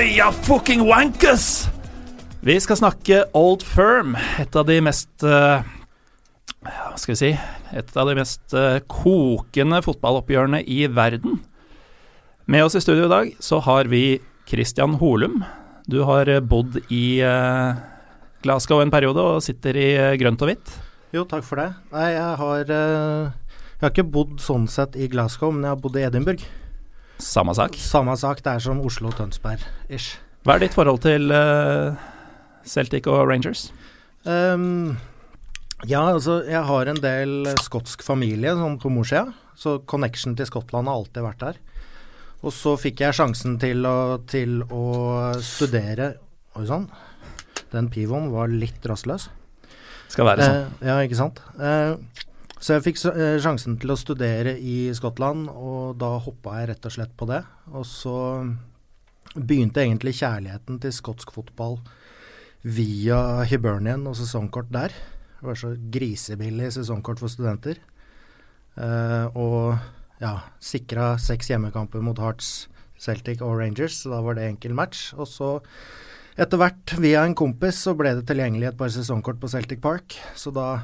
Oi, ja, fucking wankers! Vi skal snakke Old Firm, et av de mest uh, Hva skal vi si Et av de mest uh, kokende fotballoppgjørene i verden. Med oss i studio i dag så har vi Christian Holum. Du har uh, bodd i Glasgow en periode og sitter i grønt og hvitt. Jo, takk for det. Nei, jeg har Jeg har ikke bodd sånn sett i Glasgow, men jeg har bodd i Edinburgh. Samme sak? Samme sak. Det er som Oslo-Tønsberg-ish. Hva er ditt forhold til uh, Celtic og Rangers? Um, ja, altså jeg har en del skotsk familie sånn på morssida, så connection til Skottland har alltid vært der. Og så fikk jeg sjansen til å, til å studere Oi sann, den pivoen var litt rastløs. Skal være sånn. Eh, ja, ikke sant. Uh, så jeg fikk eh, sjansen til å studere i Skottland, og da hoppa jeg rett og slett på det. Og så begynte egentlig kjærligheten til skotsk fotball via Hibernian og sesongkort der. Det var så grisebillig sesongkort for studenter. Uh, og ja, sikra seks hjemmekamper mot Hearts, Celtic og Rangers, så da var det enkel match. Og så etter hvert, via en kompis, så ble det tilgjengelig et par sesongkort på Celtic Park. Så da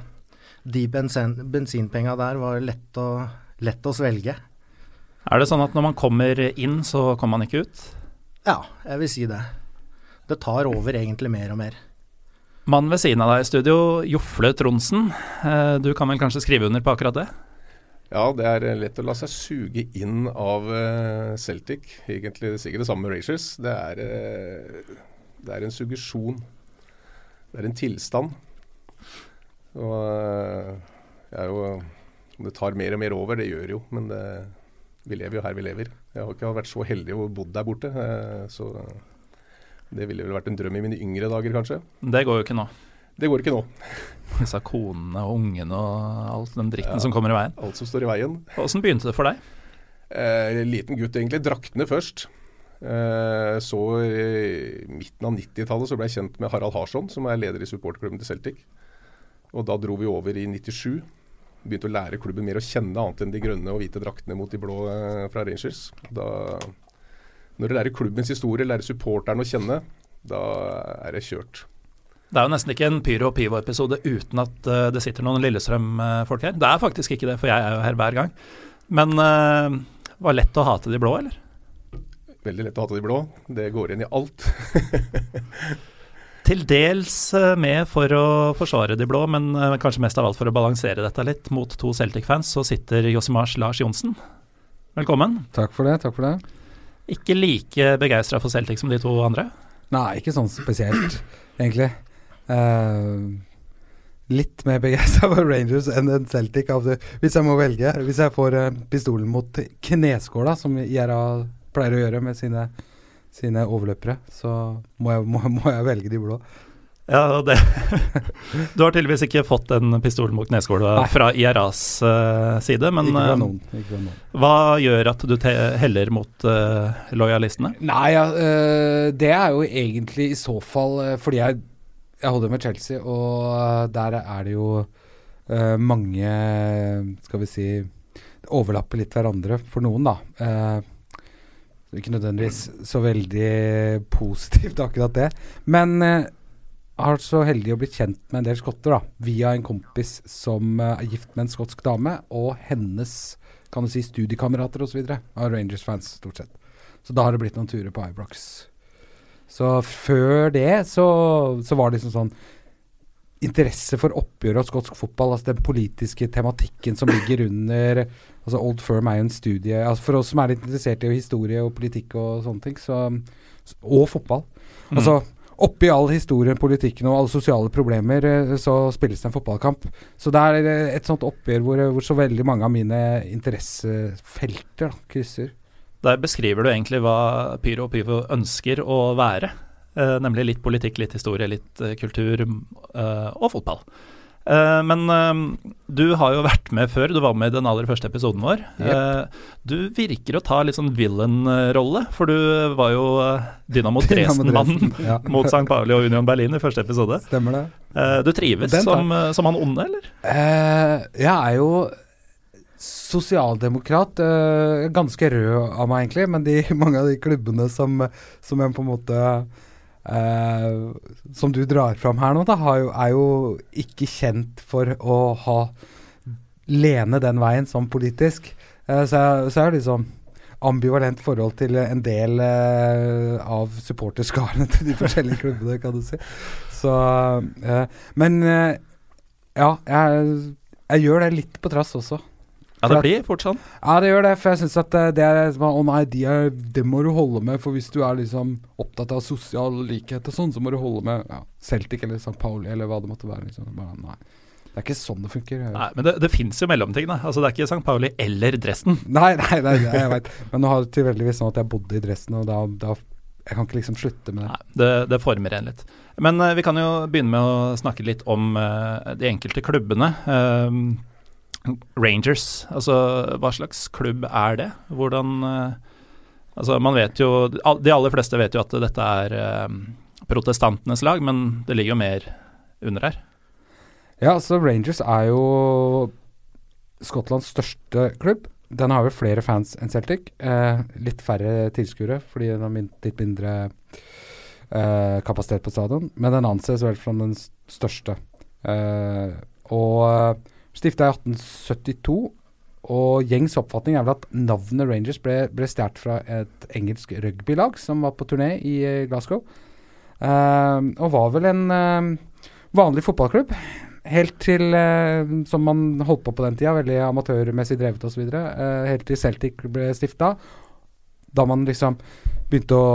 de bensin, bensinpenga der var lett å, lett å svelge. Er det sånn at når man kommer inn, så kommer man ikke ut? Ja, jeg vil si det. Det tar over egentlig mer og mer. Mannen ved siden av deg i studio, Jofle Tronsen. Eh, du kan vel kanskje skrive under på akkurat det? Ja, det er lett å la seg suge inn av eh, Celtic. Egentlig sikkert det samme med Racers. Det er, eh, det er en suggesjon. Det er en tilstand. Og eh, jeg er jo det tar mer og mer over, det gjør jo. Men det, vi lever jo her vi lever. Jeg har ikke vært så heldig å bodd der borte. Eh, så det ville vel vært en drøm i mine yngre dager, kanskje. Det går jo ikke nå. Det går ikke nå. Disse konene og ungene og alt den dritten ja, som kommer i veien. Alt som står i veien. Åssen begynte det for deg? Eh, liten gutt, egentlig. Draktene først. Eh, så i midten av 90-tallet så ble jeg kjent med Harald Harsson, som er leder i supporterklubben til Celtic. Og da dro vi over i 97. Begynte å lære klubben mer å kjenne, annet enn de grønne og hvite draktene mot de blå eh, fra Rangers. Da, når du lærer klubbens historie, lærer supporteren å kjenne, da er det kjørt. Det er jo nesten ikke en Pyro og Pivo-episode uten at uh, det sitter noen Lillestrøm-folk her. Det er faktisk ikke det, for jeg er jo her hver gang. Men uh, var lett å hate de blå, eller? Veldig lett å hate de blå. Det går inn i alt. til dels eh, med for å forsvare de blå, men eh, kanskje mest av alt for å balansere dette litt. Mot to Celtic-fans så sitter Josimars Lars Johnsen. Velkommen. Takk for det. takk for det. Ikke like begeistra for Celtic som de to andre? Nei, ikke sånn spesielt, egentlig. Uh, litt mer begeistra for Rangers enn en Celtic, hvis jeg må velge. Hvis jeg får pistolen mot kneskåla, som Gjerra pleier å gjøre med sine sine overløpere, så må jeg, må, må jeg velge de blå. Ja, det Du har tydeligvis ikke fått en pistol mot kneskåla fra IRAs uh, side, men ikke fra noen, ikke fra noen. hva gjør at du heller mot uh, lojalistene? Nei, ja, det er jo egentlig i så fall fordi jeg, jeg holder med Chelsea, og der er det jo mange Skal vi si Overlapper litt hverandre for noen, da. Ikke nødvendigvis så veldig positivt, akkurat det. Men eh, har så heldig å bli kjent med en del skotter, da. Via en kompis som eh, er gift med en skotsk dame, og hennes kan du si studiekamerater osv. av Rangers-fans, stort sett. Så da har det blitt noen turer på Ibrox. Så før det så, så var det liksom sånn interesse for oppgjøret av skotsk fotball, altså den politiske tematikken som ligger under altså Old Firm er jo en studie altså For oss som er litt interessert i historie og politikk og sånne ting, så, og fotball mm. Altså Oppi all historien, politikken og alle sosiale problemer, eh, så spilles det en fotballkamp. Så det er eh, et sånt oppgjør hvor, hvor så veldig mange av mine interessefelter da, krysser. Der beskriver du egentlig hva Pyro og Pyvo ønsker å være. Eh, nemlig litt politikk, litt historie, litt eh, kultur eh, og fotball. Men du har jo vært med før, du var med i den aller første episoden vår. Yep. Du virker å ta litt sånn villain-rolle, for du var jo Dynamo Dresden-mannen ja. mot St. Pauli og Union Berlin i første episode. Stemmer det. Du trives som, som, han onde, eller? Jeg er jo sosialdemokrat. ganske rød av meg, egentlig. Men de, mange av de klubbene som, som jeg på en måte eh, Som du drar fram her nå, da, jo, er jo ikke kjent for å ha lene den veien som politisk. Eh, så, jeg, så jeg har liksom ambivalent forhold til en del eh, av supporterskarene til de forskjellige klubbene, kan du si. Så Men ja, jeg, jeg gjør det litt på trass også. Ja, det blir fort sånn. Ja, det gjør det. For jeg syns at eh, det er Å oh nei, de er, det må du holde med. For hvis du er liksom opptatt av sosial likhet og sånn, så må du holde med ja, Celtic eller St. Pauli eller hva det måtte være. Liksom. Bare, nei. Det er ikke sånn det funker. Nei, Men det, det fins jo mellomting, da. Altså, det er ikke St. Pauli eller Dresden. Nei, nei, nei, nei jeg veit. Men nå har det tilfeldigvis sånn at jeg bodde i Dresden, og da, da Jeg kan ikke liksom slutte med det. Nei, det, det former en litt. Men uh, vi kan jo begynne med å snakke litt om uh, de enkelte klubbene. Eh, Rangers, altså hva slags klubb er det? Hvordan eh, Altså man vet jo De aller fleste vet jo at dette er eh, protestantenes lag, men det ligger jo mer under her. Ja, altså Rangers er jo Skottlands største klubb. Den har jo flere fans enn Celtic. Eh, litt færre tilskuere, fordi den har litt mindre eh, kapasitet på stadion. Men den anses vel som den største. Eh, og stifta i 1872. Og gjengs oppfatning er vel at navnet Rangers ble, ble stjålet fra et engelsk rugbylag som var på turné i eh, Glasgow. Uh, og var vel en uh, vanlig fotballklubb. Helt til, uh, som man holdt på på den tida, veldig amatørmessig drevet osv. Uh, helt til Celtic ble stifta. Da man liksom begynte å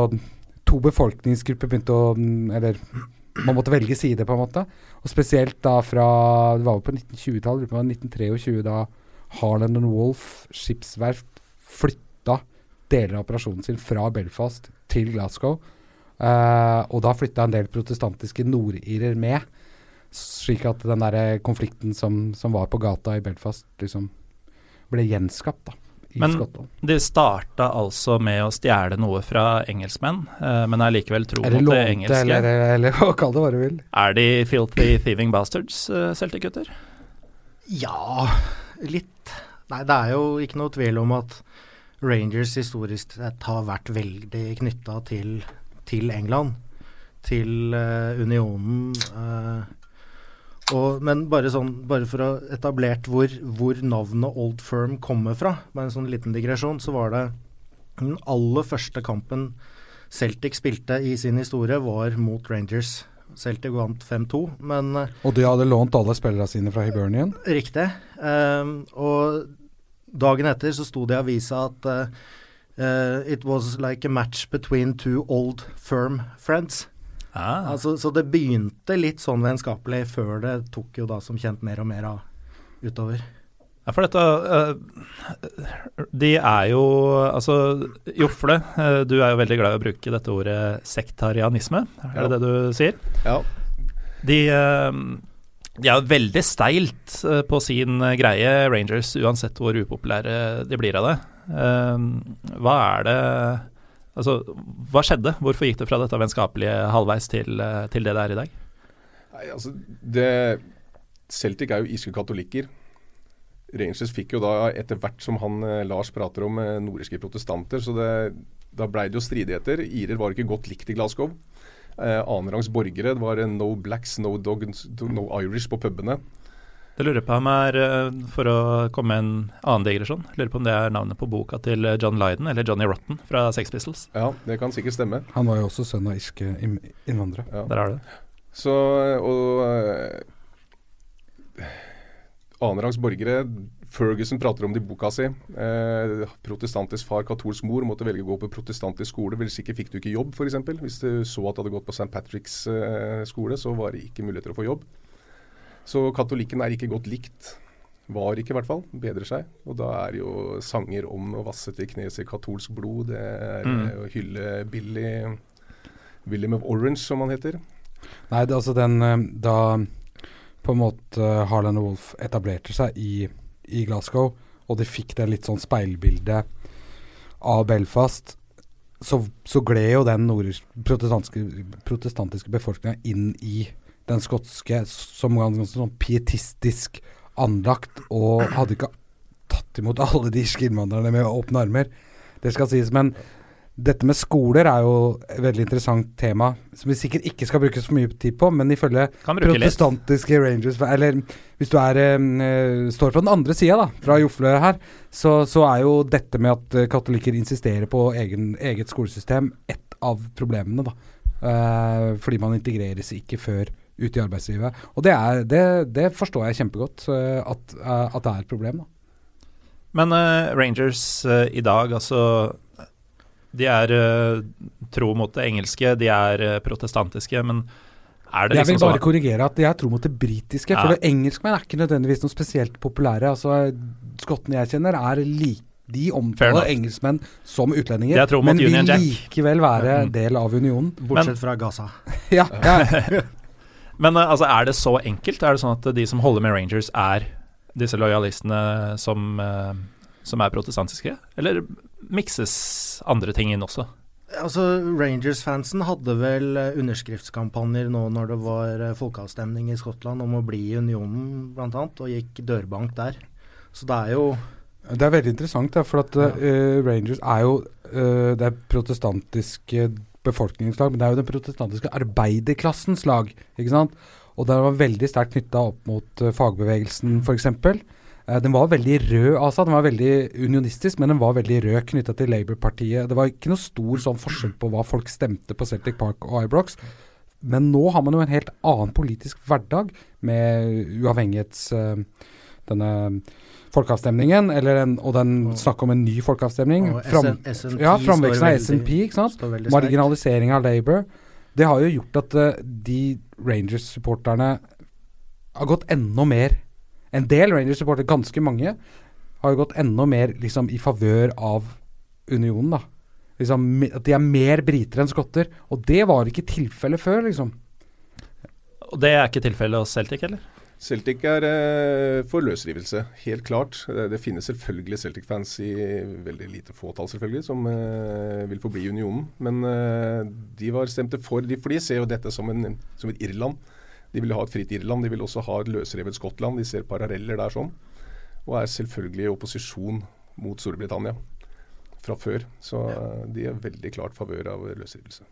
To befolkningsgrupper begynte å Eller man måtte velge side, på en måte. Og spesielt da fra Det var jo på 1920-tallet, det var 1923, da Harland and Wolff skipsverft flytta deler av operasjonen sin fra Belfast til Glasgow. Uh, og da flytta en del protestantiske nordirer med. Slik at den der konflikten som, som var på gata i Belfast, liksom ble gjenskapt da, i Men- Skottland. De starta altså med å stjele noe fra engelskmenn, uh, men er likevel tro mot det engelske. eller, eller hva kall det hva du vil. Er de filthy thieving bastards, uh, Celtic-gutter? Ja, litt. Nei, det er jo ikke noe tvil om at Rangers historisk sett har vært veldig knytta til, til England. Til uh, unionen. eh, og, men bare, sånn, bare for å etablert hvor, hvor navnet Old Firm kommer fra, med en sånn liten digresjon, så var det den aller første kampen Celtic spilte i sin historie, var mot Rangers. Celtic vant 5-2, men eh, Og de hadde lånt alle spillerne sine fra Hibernian. Riktig. Um, og dagen etter så sto det i avisa at uh, it was like a match between two old firm friends. Ah. Altså, så det begynte litt sånn vennskapelig før det tok jo da som kjent mer og mer av utover. Ja, for dette eh, De er jo Altså, Jofle, eh, du er jo veldig glad i å bruke dette ordet sektarianisme. Er Ja. det det du sier? Ja. De, eh, de er jo veldig steilt på sin greie, Rangers, uansett hvor upopulære de blir av det. Hva er det Altså, hva skjedde? Hvorfor gikk det fra dette vennskapelige halvveis til, eh, til det det er i dag? Nei, altså det, Celtic er jo irske katolikker. Rangers fikk jo da etter hvert som han eh, Lars prater om, eh, nordiske protestanter. Så det, da blei det jo stridigheter. Irer var ikke godt likt i Glasgow. Eh, Annenrangs borgere. Det var no blacks, no dogs, no Irish på pubene. Det lurer på om er, eh, for å komme med en annen digresjon, lurer på om det er navnet på boka til eh, John Lydon, eller Johnny Rotten fra Sex Pistols. Ja, det kan sikkert stemme. Han var jo også sønn av irske innvandrere. Ja. Der er det. Så, og uh, Annenrangs borgere Ferguson prater om det i boka si. Eh, protestantisk far, katolsk mor, måtte velge å gå på protestantisk skole. Hvis ikke fikk du ikke jobb, f.eks. Hvis du så at du hadde gått på St. Patricks eh, skole, så var det ikke muligheter å få jobb. Så katolikken er ikke godt likt. Var ikke, i hvert fall. Bedrer seg. Og da er jo sanger om å vasse til knes i katolsk blod. Det er Mm. eh, å hylle Billy William of Orange, som han heter. Nei, det, altså den eh, Da på en måte Harland og Wolff etablerte seg i, i Glasgow, og de fikk det litt sånn speilbildet av Belfast, så, så gled jo den protestantiske, protestantiske befolkninga inn i den skotske som ganske sånn pietistisk anlagt, og hadde ikke tatt imot alle de irske innvandrerne med åpne armer. Det skal sies. Men dette med skoler er jo et veldig interessant tema, som vi sikkert ikke skal bruke så mye tid på, men ifølge protestantiske Rangers Eller hvis du er, øh, står på den andre sida, fra Jofle her, så, så, er jo dette med at eh, katolikker insisterer på egen, eget skolesystem et av problemene, da. Uh, fordi man integreres ikke før ute i arbeidslivet. Og det, er, det, det forstår jeg kjempegodt, uh, at, uh, at, det er et problem, da. Men Rangers i dag, altså de er uh, tro mot det engelske, de er uh, protestantiske, men er det liksom Jeg vil bare så... korrigere at de er tro mot det britiske, ja. for det engelskmenn er ikke nødvendigvis noe spesielt populære. Altså, Skottene jeg kjenner, er like de omtaler engelskmenn som utlendinger, men vil likevel være mm. del av unionen. Bortsett men, fra Gaza. ja, ja. men uh, altså, er det så enkelt? Er det sånn at de som holder med Rangers, er disse lojalistene som, uh, som er protestantiske? Eller mikses andre ting inn også? Altså, Rangers-fansen hadde vel eh, underskriftskampanjer nå når det var eh, folkeavstemning i Skottland om å bli i unionen, bl.a., og gikk dørbank der. Så det er jo Det er veldig interessant, ja, for at ja. uh, Rangers er jo uh, det protestantiske befolkningslag, men det er jo den protestantiske arbeiderklassens lag, ikke sant? Og den var veldig sterkt knytta opp mot uh, fagbevegelsen, f.eks. Eh, den var veldig rød, altså. Den var veldig unionistisk, men den var veldig rød knytta til Labour-partiet. Det var ikke noe stor sånn forskjell på hva folk stemte på Celtic Park og Ibrox. Men nå har man jo en helt annen politisk hverdag med uavhengighets... Uh, denne folkeavstemningen, en, og den snakk om en ny folkeavstemning. Fram, ja, Framveksten av SNP, ikke sant. Marginalisering av Labour. Det har jo gjort at uh, de Rangers-supporterne har gått enda mer en del Rangers-supportere, ganske mange, har jo gått enda mer liksom, i favør av unionen. da. Liksom, at de er mer briter enn skotter. Og det var ikke tilfellet før, liksom. Og det er ikke tilfellet hos Celtic, eller? Celtic er eh, for løsrivelse, helt klart. Det, det finnes selvfølgelig Celtic-fans i veldig lite fåtall, selvfølgelig, som eh, vil forbli unionen. Men eh, de var stemte for, de, for de ser jo dette som, en, som et Irland. De vil ha et fritt Irland, de vil også ha et løsrevet Skottland. De ser paralleller der sånn. Og er selvfølgelig i opposisjon mot Storbritannia fra før. Så ja. de er veldig klart favør av løsrivelse.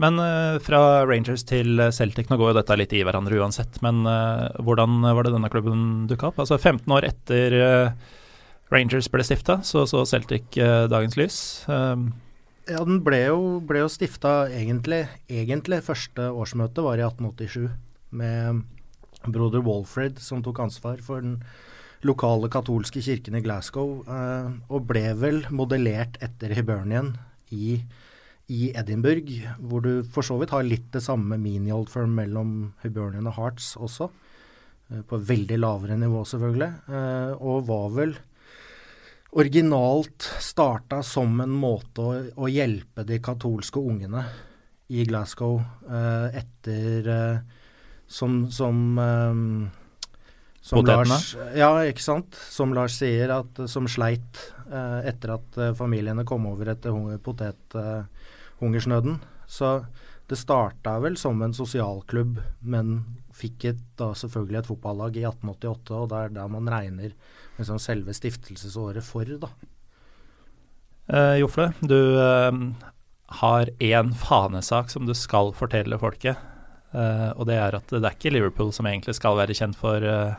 Men uh, fra Rangers til Celtic, nå går jo dette litt i hverandre uansett, men uh, hvordan var det denne klubben dukka opp? Altså 15 år etter Rangers ble stifta, så så Celtic dagens lys. ja, den ble jo, ble jo stifta egentlig, egentlig Første årsmøte var i 1887 med broder Walfred, som tok ansvar for den lokale katolske kirken i Glasgow, eh, og ble vel modellert etter Hibernian i, i, Edinburgh, hvor du for så vidt har litt det samme mini-old firm mellom Hibernian og Hearts også, eh, på veldig lavere nivå selvfølgelig, eh, og var vel originalt starta som en måte å, å hjelpe de katolske ungene i Glasgow eh, etter som, som, som Lars, ja, ikke sant. Som Lars sier, at, som sleit etter at familiene kom over etter hunger, potethungersnøden. Uh, så det starta vel som en sosialklubb, men fikk et, da selvfølgelig et fotballag i 1888, og det er der man regner liksom selve stiftelsesåret for, da. Eh, Jofle, du har én fanesak som du skal fortelle folket. Eh, og det er at det er ikke Liverpool som egentlig skal være kjent for uh,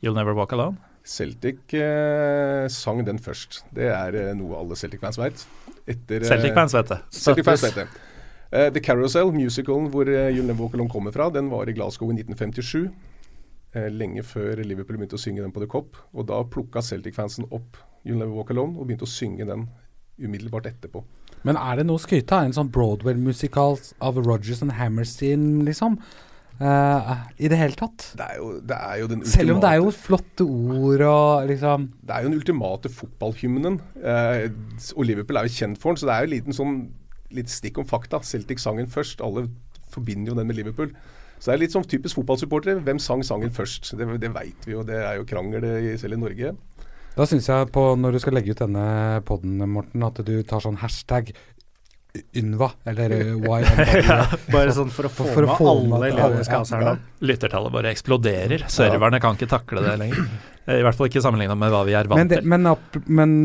You'll Never Walk Alone. Celtic uh, sang den først. Det er noe alle Celtic-fans vet. Celtic-fans vet det. Celtic-fans vet det. The Carousel, musicalen hvor uh, Never Walkerlong kommer fra, den var i Glasgow i 1957. lenge før Liverpool begynte å synge den på The Cop. Og da plukka Celtic-fansen opp You'll Never Walk Alone og begynte å synge den umiddelbart etterpå. Men er det noe å skryte av? En sånn Broadway-musikal av Rogers and Hammerstein, liksom? Uh, I det hele tatt? Det er jo, det er ultimate Selv om det er jo flotte ord og liksom Det er jo den ultimate fotballhymnen. Uh, og Liverpool er jo kjent for den, så det er jo liten sånn litt stikk om fakta. Celtic sangen først. Alle forbinder jo den med Liverpool. Så det er litt sånn typisk fotballsupportere. Hvem sang sangen først? Det, det veit vi jo, det er jo krangel selv i Norge. Da syns jeg på når du skal legge ut denne poden, Morten, at du tar sånn hashtag Ynva, eller uh, ja, Bare sånn for å få For å med få alle med i alle, ja. Lyttertallet bare eksploderer. Serverne kan ikke takle det lenger. Eh, I hvert fall ikke sammenligna med hva vi er vant Men, det, til. men, ap men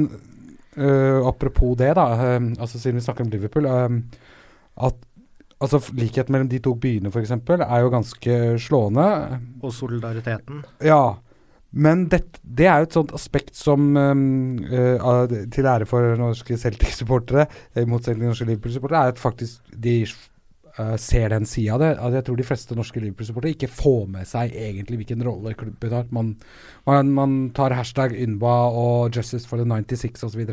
uh, apropos det, da, Uh, altså siden vi snakker om Liverpool Uh, At altså, likheten mellom de to byene, f.eks., er jo ganske slående. Og solidariteten. Ja. Men det, det er jo et sånt aspekt som uh, Til ære for norske Celtic-supportere, i motsetning til norske Liverpool-supportere, er at faktisk de uh, ser den sida av det. At jeg tror de fleste norske Liverpool-supportere ikke får med seg egentlig hvilken rolle klubben har. Man, man, man tar hashtag Ynba og 'Justice for the 96' osv.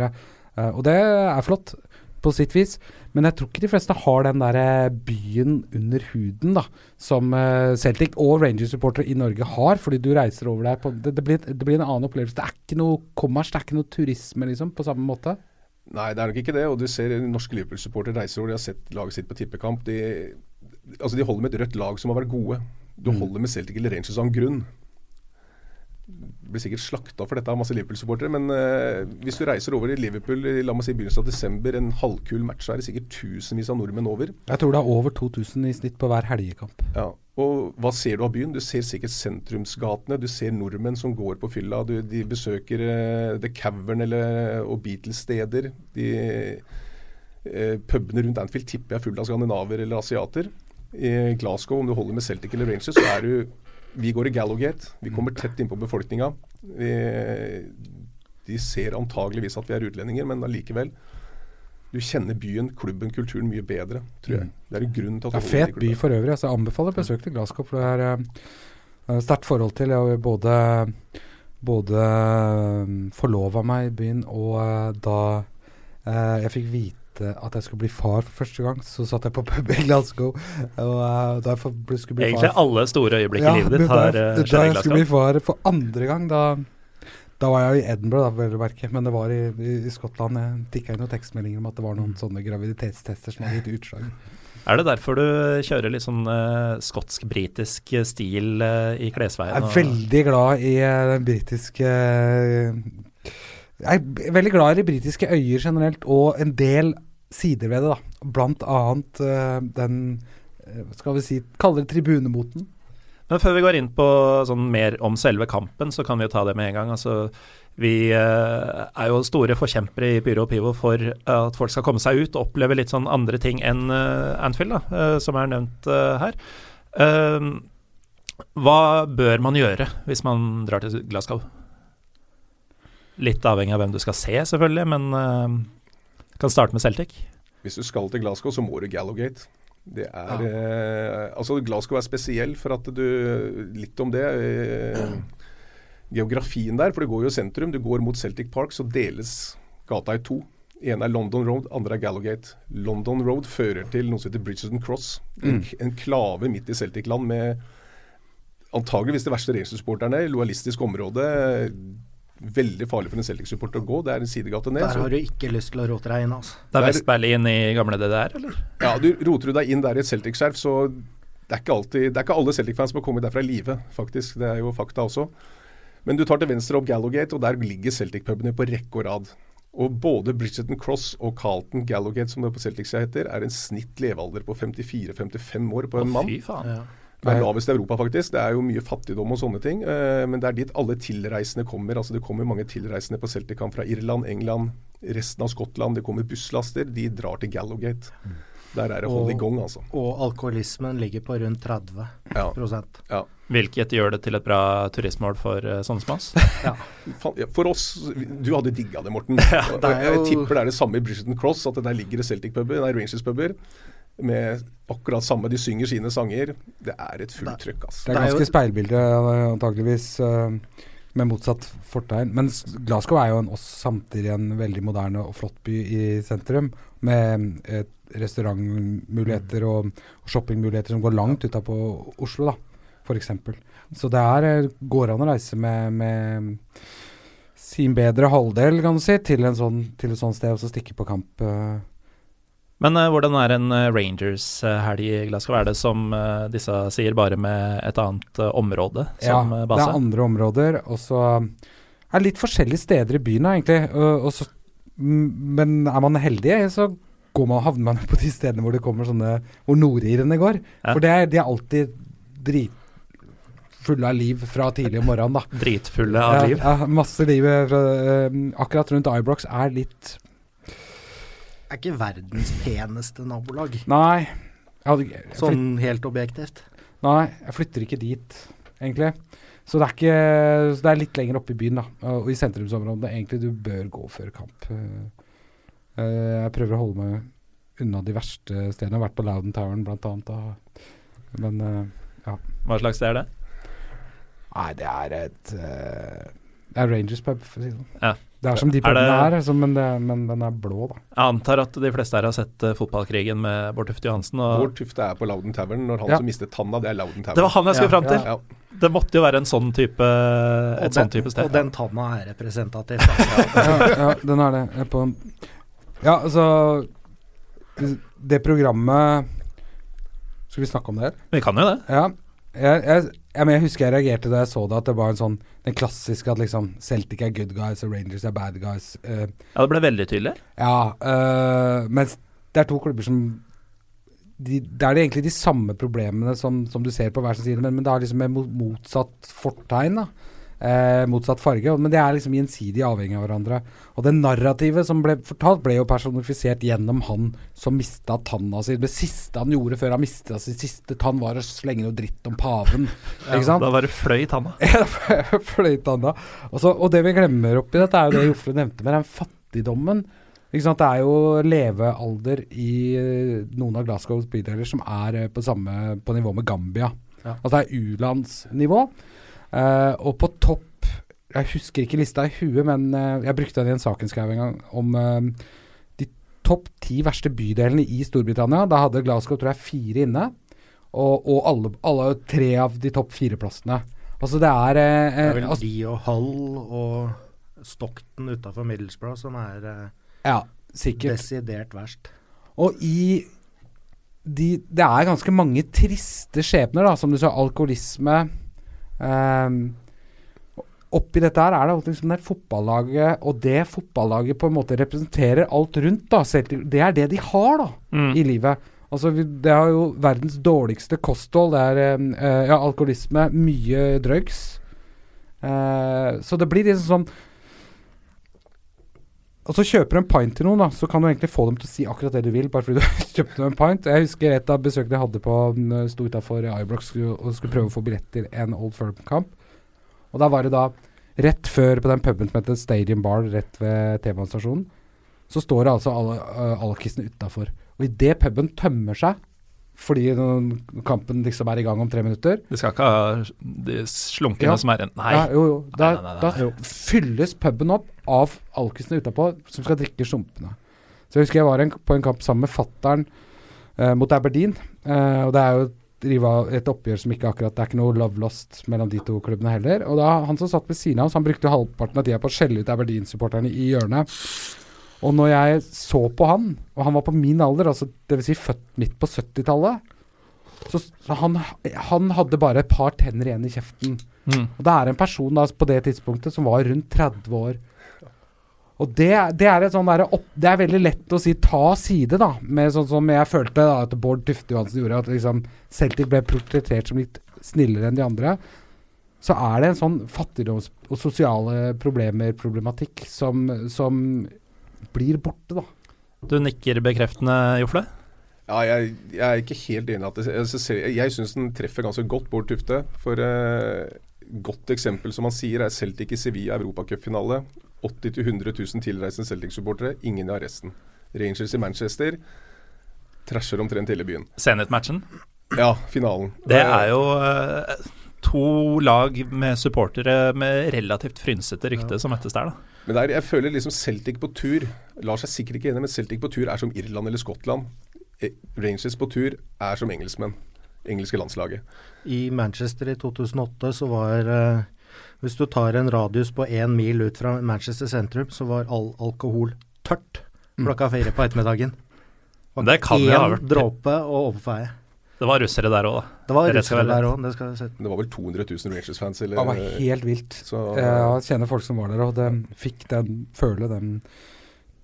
Uh, og det er flott på sitt vis, men jeg tror ikke de fleste har den der eh, byen under huden da, som eh, Celtic og Rangers-supportere i Norge har, fordi du reiser over der på Det, det, blir, det blir en annen opplevelse. Det er ikke noe kommers, det er ikke noe turisme, liksom, på samme måte. Nei, det er nok ikke det. Og du ser norske Liverpool-supportere reiser over, de har sett laget sitt på tippekamp. De, altså de holder med et rødt lag som har vært gode. Du Mm. holder med Celtic eller Rangers av en grunn. Blir sikkert slakta for dette av masse Liverpool-supportere, men eh, hvis du reiser over i Liverpool i la meg si, begynnelsen av desember, en halvkul match, så er det sikkert tusenvis av nordmenn over. Jeg tror det er over 2000 i snitt på hver helgekamp. Ja, og hva ser du av byen? Du ser sikkert sentrumsgatene. Du ser nordmenn som går på fylla. Du, de besøker eh, The Cavern eller, og Beatles-steder. De eh, Pubene rundt Anfield tipper jeg er fulle av skandinaver eller asiater. I Glasgow, om du holder med Celtic eller Rangers, så er du Vi går i Gallowgate. Vi kommer tett innpå befolkninga. De ser antageligvis at vi er utlendinger, men allikevel. Du kjenner byen, klubben, kulturen mye bedre, tror jeg. Det er en grunn til at Det er fet by for øvrig. Altså, jeg anbefaler besøk til Glasgow, for det er uh, sterkt forhold til. Jeg både, både uh, forlova meg i byen, og eh, da eh, jeg fikk vite at jeg skulle bli far for første gang, så satt jeg på pub i Glasgow. Og uh, da jeg for- ble- skulle bli Egentlig far alle store øyeblikk i livet ditt har skjedd i Glasgow. da jeg skulle bli far for andre gang, da da var jeg i Edinburgh, da. Men det var i, i, i Skottland. Jeg tikka inn noen tekstmeldinger om at det var noen sånne graviditetstester som hadde gitt utslag. Er det derfor du kjører litt sånn uh, skotsk-britisk stil uh, i klesveien? Jeg er og- veldig glad i eh, den britiske Jeg er veldig glad i britiske øyer generelt, og en del sider ved det. da Blant annet uh, den eh, Skal vi si Kaller det tribunemoten. Men før vi går inn på sånn mer om selve kampen, så kan vi jo ta det med en gang. Altså, vi eh, er jo store forkjempere i Pyro og Pivo for at folk skal komme seg ut og oppleve litt sånn andre ting enn Anfield, da, som er nevnt her. Hva bør man gjøre hvis man drar til Glasgow? Litt avhengig av hvem du skal se, selvfølgelig, men uh, kan starte med Celtic. Hvis du skal til Glasgow, så må du Gallowgate. Det er eh, Altså, Glasgow er spesiell for at du Litt om det. Eh, geografien der, for det går jo sentrum. Du går mot Celtic Park, så deles gata i to. ene er London Road, andre er Gallowgate. London Road fører til noe som heter Bridgerton Cross. En, en klave midt i Celtic-land med antageligvis de verste Rangers-supporterne. Lojalistisk område. Veldig farlig for en Celtic-supporter å gå. Det er en sidegate ned. Der så- har du ikke lyst til å rote deg inn, altså. Det er Vest-Berlin i gamle DDR, eller? Ja, du Roter du deg inn der i et Celtic-skjerf, så det er ikke, alltid, det er ikke alle Celtic-fans som har kommet derfra i live, faktisk. Det er jo fakta også. Men du tar til venstre opp Gallowgate, og der ligger Celtic-pubene på rekke og rad. Og både Bridgerton Cross og Carlton Gallowgate, som det på Celtic-sida heter, er en snitt levealder på 54-55 år på en mann. fy faen. Ja. Det er lavest i Europa, faktisk. Det er jo mye fattigdom og sånne ting. eh, men det er dit alle tilreisende kommer. Altså Det kommer mange tilreisende på Celtic-kamp fra Irland, England, resten av Skottland. Det kommer busslaster. De drar til Gallowgate. Der er det hold i gang, altså. Og alkoholismen ligger på rundt 30% Ja. ja. Hvilket gjør det til et bra turistmål for uh, sånne som oss. Ja. For oss Du hadde digga det, Morten. det Og er Jeg tipper det er det samme i Bridgerton Cross, at det der ligger det Celtic-puber, nei, Rangers-puber. Med akkurat samme, de synger sine sanger. Det er et fullt trøkk, Altså. Det er ganske speilbilde, antageligvis, eh, med motsatt fortegn. Men Glasgow er jo en, også samtidig en veldig moderne og flott by i sentrum, med eh, restaurantmuligheter og, shoppingmuligheter som går langt utapå Oslo, da, f.eks. Så det er, eh, går an å reise med, med sin bedre halvdel, kan du si, til, en sånn, til et sånt sted, og så stikke på kamp. eh. Men uh, hvordan er en uh, Rangers-helg i Glasgow? Er det som uh, disse sier, bare med et annet eh, område som ja, eh, det er andre områder, og så er det litt forskjellige steder i byen, egentlig. Og, og så, mm, men er man heldig, så går man, havner man på de stedene hvor det kommer sånne Hvor nordirene går. Ja. For det er, de er alltid dritfulle av liv fra tidlig om morgenen, da. Dritfulle av liv. ja, masse liv. eh, Fra, uh, akkurat rundt Ibrox er litt Er ikke verdens peneste nabolag, Nei. Jeg hadde, jeg flyt, sånn helt objektivt. nei, jeg flytter ikke dit, egentlig. Så det er ikke Så det er litt lenger oppe i byen, da. Og i sentrumsområdene. Egentlig du bør gå før kamp. Eh, eh, Jeg prøver å holde meg unna de verste stedene. Jeg har vært på Louden Towern blant annet. Da. Men ja. Hva slags sted er det? Nei, det er et uh, Det er Rangers pub, for å si det sånn. Ja. Det er som de Er pubene det- er, altså, men, det, men den er blå, da. Jeg antar at de fleste her har sett uh, fotballkrigen med Bård Tufte Johansen. Og Bård Tufte er på Louden Tavern når han Ja. som mistet tanna, det er Louden Tavern. det var han jeg skulle Ja, fram til. Ja. Det måtte jo være en sånn type, et den, sånn type sted. og den tanna er representativ. Altså. ja, ja, den er det. Er På, ja, altså Det programmet Skal vi snakke om det? her? Vi kan jo det. Ja. Jeg, jeg, men jeg husker jeg reagerte da jeg så det, at det var en sånn den klassiske at liksom Celtic er good guys og Rangers er bad guys. Uh, Ja, det ble veldig tydelig. ja, Uh, mens det er to klubber som de, Det er det egentlig de samme problemene som, som du ser på hver sin side, men, men det har liksom med motsatt fortegn. da eh, Motsatt farge. Men det er liksom gjensidig avhengig av hverandre. Og det narrativet som ble fortalt, ble jo personifisert gjennom han som mista tanna si. Det siste han gjorde før han mista sin siste tann, var å slenge noe dritt om paven. ikke sant? Da var det fløy tanna. fløy tanna. Og, så, og det vi glemmer oppi dette, er jo det Jofle nevnte med den fattigdommen. Ikke sant? Det er jo levealder i eh, noen av Glasgows bydeler som er eh, på samme på nivå med Gambia. Ja. Altså det er u-landsnivå. Eh, og på topp Jeg husker ikke lista i huet, men uh, jeg brukte den i en sak jeg skrev en gang om uh, de topp ti verste bydelene i Storbritannia. Da hadde Glasgow tror jeg fire inne. Og, og alle, alle tre av de topp fire-plassene. Altså det er, Det er vel altså, de og Hull og Stockton utafor Middlesbrough som er Ja, desidert verst. Og i de, Det er ganske mange triste skjebner, da. Som du sa, alkoholisme. Um, oppi dette her er det alltid liksom det fotballaget, og det fotballaget på en måte representerer alt rundt. da Det er det de har da Mm. i livet. Altså, Det er jo verdens dårligste kosthold. Det er um, eh, ja, alkoholisme, mye drugs. Uh, så det blir liksom sånn Og så kjøper du en pint til noen, da, så kan du egentlig få dem til å si akkurat det du vil, bare fordi du kjøpte en pint. Jeg husker et av besøkene jeg hadde på mm, Sto utafor Ibrox og skulle prøve å få billett til en Old Firm-kamp. Og da var det da Rett før på den puben som heter Stadium Bar, rett ved T-banestasjonen, så står det altså alle uh, alkisene utafor. Og idet puben tømmer seg, fordi kampen liksom er i gang om tre minutter Det skal ikke ha de slunkene Ja. som er Nei. ja, jo, jo, da, Nei, nei, nei, da fylles puben opp av alkisene utapå som skal drikke sumpene. Så jeg husker jeg var en, på en kamp sammen med fattern eh, mot Aberdeen. eh, og det er jo et et oppgjør som ikke akkurat Det er ikke noe love lost mellom de to klubbene heller. Og da han som satt ved siden av oss, han brukte halvparten av tida på å skjelle ut Aberdeen-supporterne i hjørnet. Og når jeg så på han, og han var på min alder, altså dvs. Si født midt på 70-tallet så, så han, han hadde bare et par tenner igjen i kjeften. Mm. Og det er en person da på det tidspunktet som var rundt 30 år. Og det, det er et sånn derre opp, Det er veldig lett å si ta side, da. Med sånn som jeg følte da at Bård Tufte Johansen gjorde, at liksom Celtic ble portrettert som litt snillere enn de andre. Så er det en sånn fattigdoms- og sosiale problemer-problematikk som, som blir borte, da. Du nikker bekreftende, Jofle? Ja, jeg, jeg er ikke helt enig i at det, Jeg, Jeg syns den treffer ganske godt Bård Tufte. For eh, godt eksempel, som han sier, er Celtic i Sevilla europacupfinale. 80 000-100 000 tilreisende Celtic-supportere, ingen i arresten. Rangers i Manchester trasher omtrent hele byen. Senhet-matchen? Ja, finalen. Det er jo eh, to lag med supportere med relativt frynsete rykte som møttes der, da. Men der, jeg føler liksom Celtic på tur Lars er sikkert ikke enig, men Celtic på tur er som Irland eller Skottland. Eh, Rangers på tur er som engelskmenn. Engelske landslaget. I Manchester i 2008 så var eh, Hvis du tar en radius på én mil ut fra Manchester sentrum, så var all alkohol tørt klokka fire på ettermiddagen. Det kan jo ha vært. Én dråpe og overfeie. Det var russere der òg, da. Det var Det russere der òg, det skal jeg si. Det var vel 200 000 Rangers-fans, Det var helt vilt. så, Jeg kjenner folk som var der, og de fikk den, føle den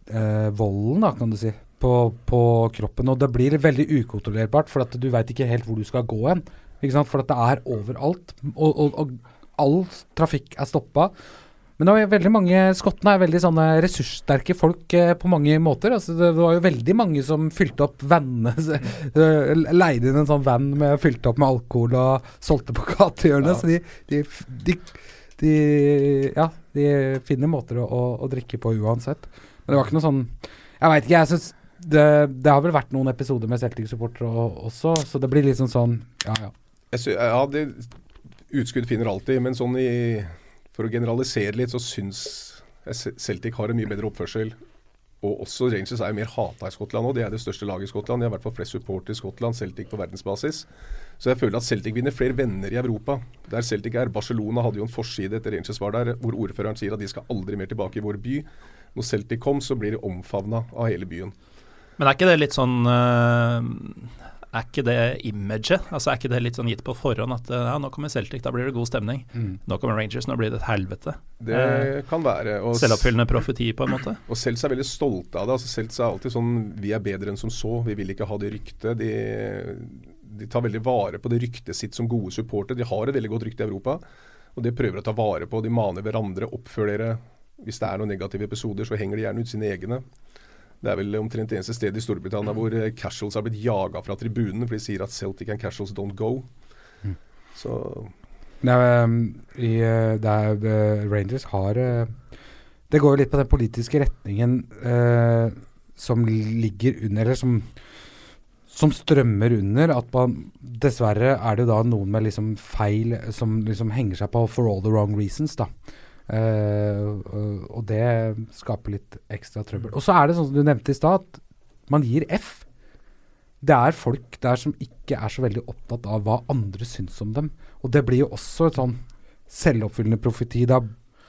eh, volden, da, kan du si. på, på kroppen. Og det blir veldig ukontrollerbart, for at du veit ikke helt hvor du skal gå hen. Ikke sant? For at det er overalt. Og, og, og all trafikk er stoppa. Men det var veldig mange skottene er veldig sånne ressurssterke folk eh, på mange måter. Altså, det var jo veldig mange som fylte opp vannene eh, Leide inn en sånn van med fylte opp med alkohol og solgte på gatehjørnet. Ja. Så de, de, de, de, Ja, de finner måter å, å, å, drikke på uansett. Men det var ikke noe sånn Jeg veit ikke, jeg syns det, det, har vel vært noen episoder med Celtic-supportere også, så det blir liksom sånn Ja, ja. Synes, ja, det, utskudd finner alltid, men sånn i for å generalisere litt, så syns jeg Celtic har en mye bedre oppførsel. Og også Rangers er jo mer hata i Skottland nå. De er det største laget i Skottland. De har i hvert fall flest supportere i Skottland, Celtic på verdensbasis. Så jeg føler at Celtic vinner flere venner i Europa. Der Celtic er. Barcelona hadde jo en forside etter Rangers var der, hvor ordføreren sier at de skal aldri mer tilbake i vår by. Når Celtic kom, så blir de omfavna av hele byen. Men er ikke det litt sånn uh, er ikke det imaget? Altså Er ikke det litt sånn gitt på forhånd at ja, nå kommer Celtic, da blir det god stemning. Mm. Nå kommer Rangers, nå blir det et helvete. Det eh, kan være. Og Selvoppfyllende profeti, på en måte. Og Celts er veldig stolte av det. Altså Celts er alltid sånn Vi er bedre enn som så. Vi vil ikke ha det ryktet. De, de tar veldig vare på det ryktet sitt som gode supportere. De har et veldig godt rykte i Europa, og det prøver å ta vare på. De maner hverandre. Oppfør dere. Hvis det er noen negative episoder, så henger de gjerne ut sine egne. Det er vel omtrent eneste stedet i Storbritannia hvor eh, casuals har blitt jaga fra tribunene, for de sier at Celtic and casuals don't go. Mm. Så Nei, um, i, der, er, uh, Rangers har uh, Det går jo litt på den politiske retningen uh, som ligger under, eller som, som strømmer under. At man Dessverre er det da noen med liksom feil som liksom henger seg på for all the wrong reasons, da. Uh, og det skaper litt ekstra trøbbel. Og så er det sånn som du nevnte i stad, at man gir F. Det er folk der som ikke er så veldig opptatt av hva andre syns om dem. Og det blir jo også et sånn selvoppfyllende profeti. Da,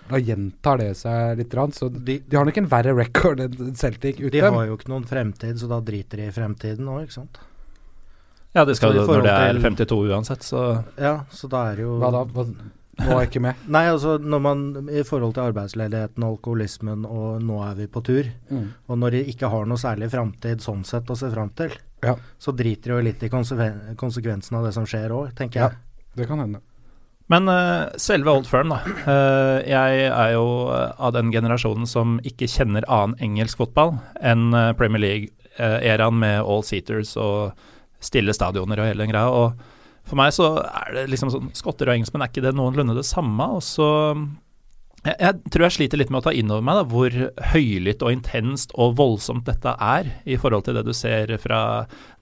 da gjentar det seg litt. Så de, de har nok en verre record enn Celtic ute. De har jo ikke noen fremtid, så da driter de i fremtiden òg, ikke sant. Ja, det skal når det er 52 uansett, så Ja, så da er jo Hva da? Hva, nå er ikke med. Nei, altså når man i forhold til arbeidsledigheten og alkoholismen, og nå er vi på tur, mm. og når de ikke har noe særlig framtid sånn sett å se fram til, ja. så driter de jo litt i konsekvensen av det som skjer òg, tenker jeg. Ja, det kan hende. Men uh, selve Old Firm, da. Uh, jeg er jo uh, av den generasjonen som ikke kjenner annen engelsk fotball enn Premier League-æraen med all seaters og stille stadioner og hele den greia. og for meg så er det liksom sånn Skotter og engelskmenn, er ikke det noenlunde det samme? Og så jeg, jeg, tror jeg sliter litt med å ta inn over meg da, hvor høylytt og intenst og voldsomt dette er, i forhold til det du ser fra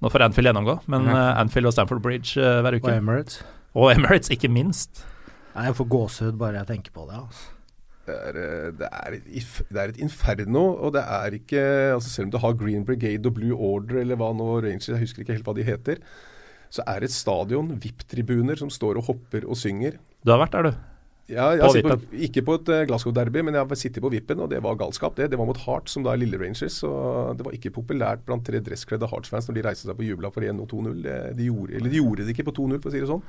Nå får Anfield gjennomgå, men ja. uh, Anfield og Stamford Bridge uh, hver uke. Og Emirates. Og Emirates, ikke minst. Nei, jeg får gåsehud bare jeg tenker på det. altså. Det er, eh, det, er et, det er, et, inferno, og det er ikke altså Selv om du har Green Brigade og Blue Order eller hva nå Rangers, jeg husker ikke helt hva de heter, så er det et stadion, VIP-tribuner, som står og hopper og synger. Du har vært der, du? Ja, på på, ikke på et uh, Glasgow-derby, men jeg har sittet på vippen, og det var galskap. Det Det var mot Heart, som da er Lille Rangers. Så det var ikke populært blant tre dresskledde Hearts-fans når de reiste seg på jubla for 1 og 2-0. De gjorde, eller de gjorde det ikke på 2-0, for å si det sånn.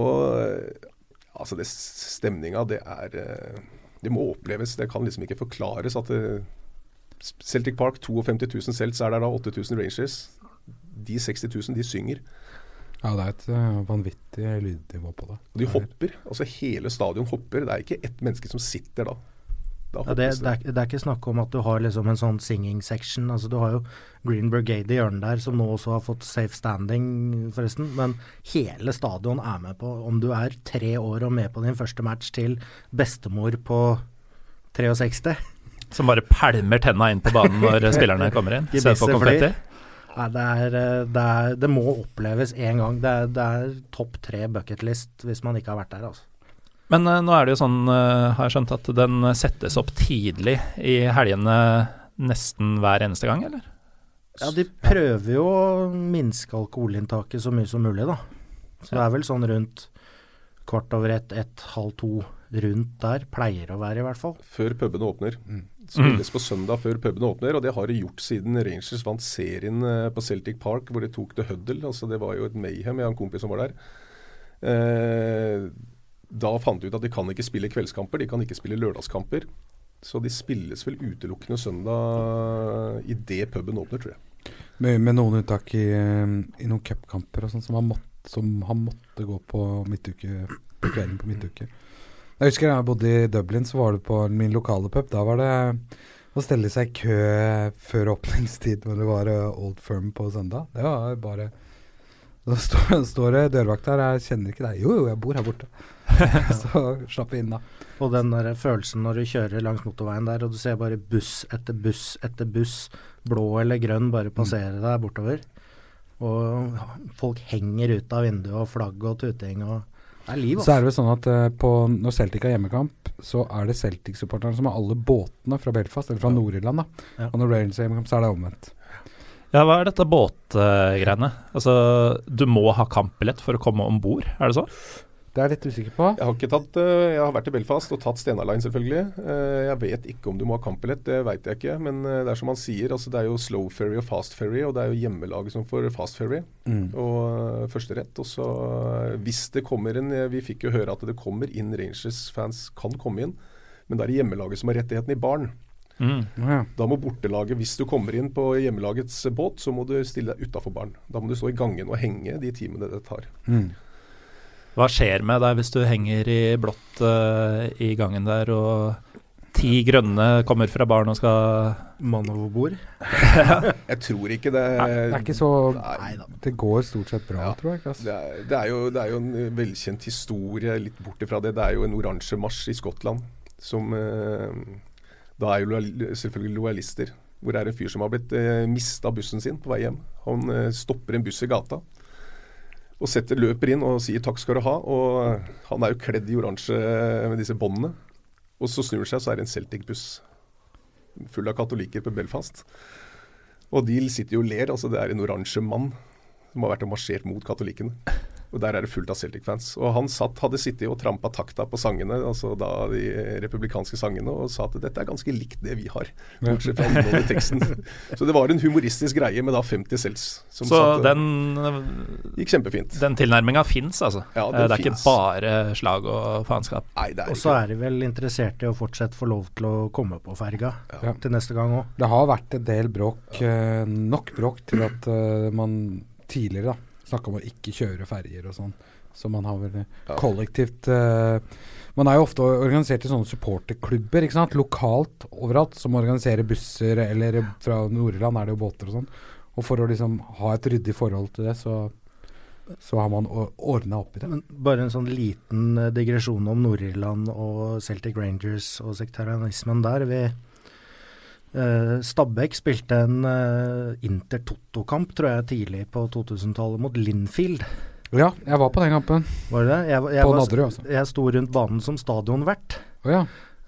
Og eh, altså, det stemninga, det er eh, Det må oppleves. Det kan liksom ikke forklares at det, Celtic Park, 52 000 Celts, er der da 8000 Rangers de 60 000, de synger. Ja, det er et uh, vanvittig lydnivå på det. Og de hopper. Altså hele stadion hopper. Det er ikke ett menneske som sitter da. Ja, det, det, er, det, er, ikke snakk om at du har liksom en sånn singing section. Altså, du har jo Green Brigade i hjørnet der, som nå også har fått safe standing, forresten. Men hele stadion er med på Om du er tre år og med på din første match til bestemor på 63 Som bare pælmer tenna inn på banen når spillerne kommer inn? Se på konfetti? Nei, det, er, eh, det, er, det, må oppleves én gang. Det er, det er topp tre bucketlist hvis man ikke har vært der, altså. Men uh, nå er det jo sånn, uh, har jeg skjønt, at den settes opp tidlig i helgene nesten hver eneste gang, eller? Ja, de prøver jo å minske alkoholinntaket så mye som mulig, da. Så det er vel sånn rundt kvart over ett, ett, halv to rundt der. Pleier å være, i hvert fall. Før pubene åpner. Mm. Spilles mm. på søndag før pubene åpner, og det har de gjort siden Rangers vant serien eh, på Celtic Park, hvor de tok det Huddle. Altså, det var jo et mayhem. Jeg har en kompis som var der. Eh, da fant de ut at de kan ikke spille kveldskamper, de kan ikke spille lørdagskamper. Så de spilles vel utelukkende søndag idet puben åpner, tror jeg. Med, med noen unntak i, eh, i noen cupkamper og sånn, som, som han måtte gå på midtuke på kvelden på midtuke. Jeg husker da jeg bodde i Dublin, så var det på min lokale pub. Da var det å stelle seg i kø før åpningstid når det var eh, Old Firm på søndag. Det var bare Da står, står det dørvakt her, jeg kjenner ikke deg. Jo, jo, jeg bor her borte. så slapp vi inn, da. Og den der følelsen når du kjører langs motorveien der, og du ser bare buss etter buss etter buss, blå eller grønn, bare passere deg bortover. Og folk henger ut av vinduet, og flagg og tuting og er liv, Så er det vel sånn at uh, på, når Celtic har hjemmekamp, så er det Celtic-supporterne som har alle båtene fra Belfast, eller fra Ja. Nord-Irland. da. Ja. Og når Rangers har hjemmekamp, så er det omvendt. Ja, hva er dette båtgreiene? Altså, du må ha kampbillett for å komme om bord, er det så? Det er jeg litt usikker på. Jeg har, ikke tatt, eh, jeg har vært i Belfast og tatt Stena Line, selvfølgelig. Eh, Jeg vet ikke om du må ha kampbillett, det veit jeg ikke. Men eh, det er som han sier, altså det er jo slow ferry og fast ferry, og det er jo hjemmelaget som får fast ferry Mm. og førsterett. Og så hvis det kommer en Vi fikk jo høre at det kommer inn Rangers-fans kan komme inn, men det er hjemmelaget som har rettigheten i baren. Mm. Ja. Da må bortelaget, hvis du kommer inn på hjemmelagets båt, så må du stille deg utafor baren. Da må du stå i gangen og henge de timene det tar. Mm. Hva skjer med deg hvis du henger i blått uh, i gangen der, og ti grønne kommer fra baren og skal Mann over bord. Jeg tror ikke det Nei, det er ikke så Nei. Det går stort sett bra, Ja. tror jeg. Det er, det, er jo, det er jo en eh, velkjent historie litt bort ifra det. Det er jo en oransje marsj i Skottland som eh, Da er jo selvfølgelig lojalister. Hvor det er en fyr som har blitt eh, mista bussen sin på vei hjem. Han eh, stopper en buss i gata og setter løper inn og sier 'takk skal du ha'. Og han er jo kledd i oransje med disse båndene. Og så snur han seg, så er det en Celtic-buss full av katolikker på Belfast. Og de sitter jo og ler. altså Det er en oransje mann som har vært og marsjert mot katolikkene. Og der er det fullt av Celtic-fans. Og han satt, hadde sittet og trampa takta på sangene, altså da de republikanske sangene, og sa at dette er ganske likt det vi har, bortsett fra innholdet i teksten. Så det var en humoristisk greie med da 50 cels. Så satt, den, gikk kjempefint. den tilnærminga fins, altså? Ja, den Eh, det er finnes. ikke bare slag og faenskap? Nei, det er ikke Og så er de vel interessert i å fortsatt få lov til å komme på ferga Ja. til neste gang òg. Det har vært en del bråk, eh, nok bråk til at eh, man tidligere da snakka om å ikke kjøre ferjer og sånn. Så man har vel kollektivt uh, Man er jo ofte organisert i sånne supporterklubber, ikke sant. Lokalt overalt, som organiserer busser, eller fra Nord-Irland er det jo båter og sånn. Og for å liksom ha et ryddig forhold til det, så, så har man ordna opp i det. Men bare en sånn liten eh, digresjon om Nord-Irland og Celtic Rangers og sektarianismen der. Vi eh, Stabæk spilte en uh, Inter-Toto-kamp, tror jeg, tidlig på 2000-tallet mot Linfield. Ja, jeg var på den kampen. Var det Jeg, Jeg, jeg, På Nadderud, altså. jeg sto rundt banen som stadionvert. Oh, ja.